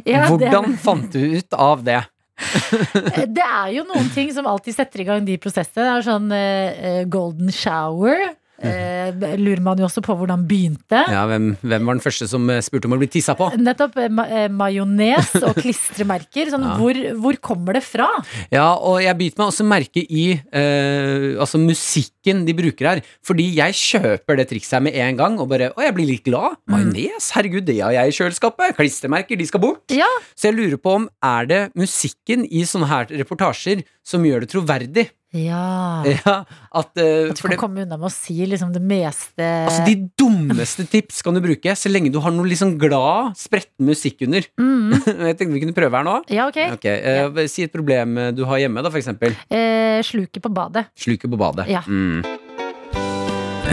Ja, det- Hvordan fant du ut av det? Det er jo noen ting som alltid setter i gang de prosessene. Det er sånn eh, golden shower. Eh, lurer man jo også på hvordan begynte. Ja, hvem, hvem var den første som eh, spurte om å bli tissa på? Nettopp. eh, ma eh, Majones og klistremerker. Sånn, [laughs] hvor, hvor kommer det fra? Ja, og jeg biter meg også merke i eh, altså musikken de bruker her. Fordi jeg kjøper det trikset her med en gang, og bare Å, jeg blir litt glad. Majones, herregud, det har jeg i kjøleskapet. Klistremerker, de skal bort. Ja, Så jeg lurer på om er det musikken i sånne her reportasjer som gjør det troverdig? ja. Ja, at, uh, At du kan det, komme unna med å si liksom det meste altså De dummeste tips kan du bruke, så lenge du har noe liksom glad, spretten musikk under. mm. [laughs] Jeg tenkte vi kunne prøve her nå. Ja, ok. Ok, eh, Si et problem du har hjemme, da, for eksempel. Uh, sluket på badet. Sluket på badet. Ja. Mm.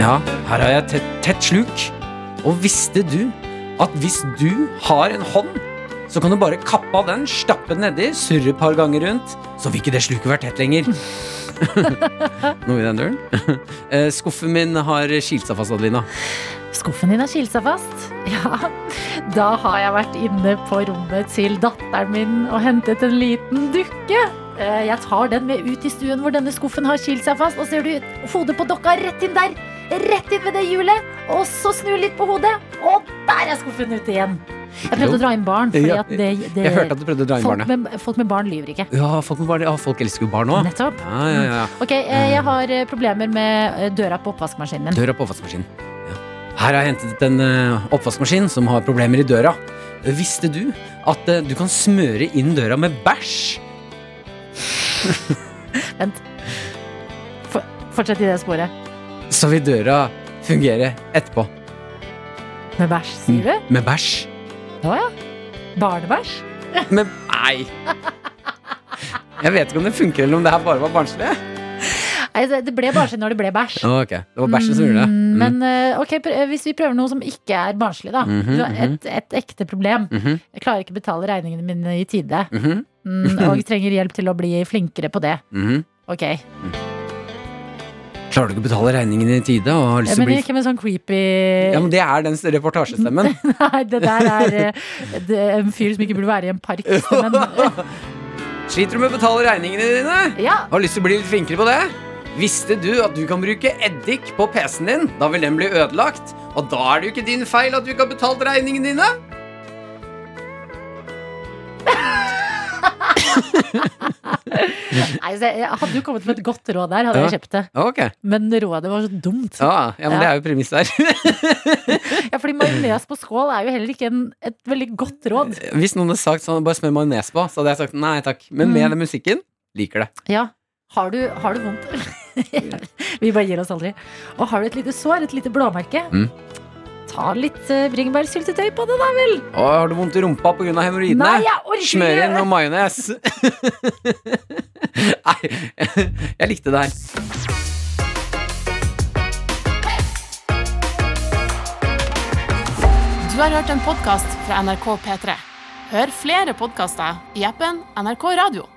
ja, her har jeg tett, tett sluk. Og visste du at hvis du har en hånd, så kan du bare kappe av den, stappe den nedi, surre et par ganger rundt, så vil ikke det sluket være tett lenger. [laughs] Noe i den døren. [laughs] Eh, Skuffen min har kilt seg fast, Adelina. Skuffen din har kilt seg fast. Ja, da har jeg vært inne på rommet til datteren min og hentet en liten dukke. Eh, Jeg tar den med ut i stuen hvor denne skuffen har kilt seg fast, og ser du hodet på dokka rett inn der. Rett inn ved det hjulet, og så snu litt på hodet, og der er skuffen ute igjen. Jeg prøvde Jo. å dra inn barn, fordi Ja, at det, det Jeg hørte at du prøvde å dra inn folk, barnet. med, folk med barn lyver ikke. Ja, folk, med barn, ja, folk elsker jo barn òg. Nettopp. Ja, ja, ja. Ok, eh, jeg har eh, problemer med eh, døra på oppvaskmaskinen min. Døra på oppvaskmaskinen. Ja. Her har jeg hentet en eh, oppvaskmaskin som har problemer i døra. Eh, Visste du at eh, du kan smøre inn døra med bæsj? [laughs] Vent. For, fortsett i det sporet. Så vil døra fungere etterpå. Med bæsj, sier du? Med bæsj. Å ja. Barnebæsj? Men nei! Jeg vet ikke om det funker, eller om det her bare var barnslig. Nei, det- ble barnslig når det ble bæsj. Å, ok, Det var bæsjen som gjorde det. Mm, Mm. Men eh, ok, pr- eh, hvis vi prøver noe som ikke er barnslig, da. Mhm, Du har et, et ekte problem. Mhm, Jeg klarer ikke å betale regningene mine i tide. mhm, Mm, og [laughs] trenger hjelp til å bli flinkere på det. mhm. Ok. Klarer du ikke å betale regningene i tide? Og har lyst ja, men å bli ikke med sånn creepy ja, men Det er den reportasjestemmen. [laughs] Nei, det der er eh, det er en fyr som ikke burde være i en park. [laughs] Sliter du med å betale regningene dine? ja. Har lyst til å bli litt flinkere på det? Visste du at du kan bruke eddik på PC-en din? Da vil den bli ødelagt. Og da er det jo ikke din feil at du ikke har betalt regningene dine. [laughs] Nei, så jeg hadde jo kommet med et godt råd der, hadde Ja. jeg kjøpt det. Okay. Men rådet var så dumt. Ja, ja, men det er jo premiss der. [laughs] Ja, fordi majones på skål er jo heller ikke en, et veldig godt råd. Hvis noen hadde sagt sånn, bare smør majones på, så hadde jeg sagt nei takk. Men Mm. med den musikken liker det. Ja. Har du, har du vondt? [laughs] Vi bare gir oss aldri. Og har du et lite sår, et lite blåmerke, Mm. Ta litt uh, bringebærsyltetøy på det, da vel. Å, har du vondt i rumpa pga. hemoroidene? Nei, jeg orker ikke Smør inn noe majones. [laughs] Nei, jeg likte det her. Du har hørt en podkast fra NRK P3. Hør flere podkaster i appen NRK Radio.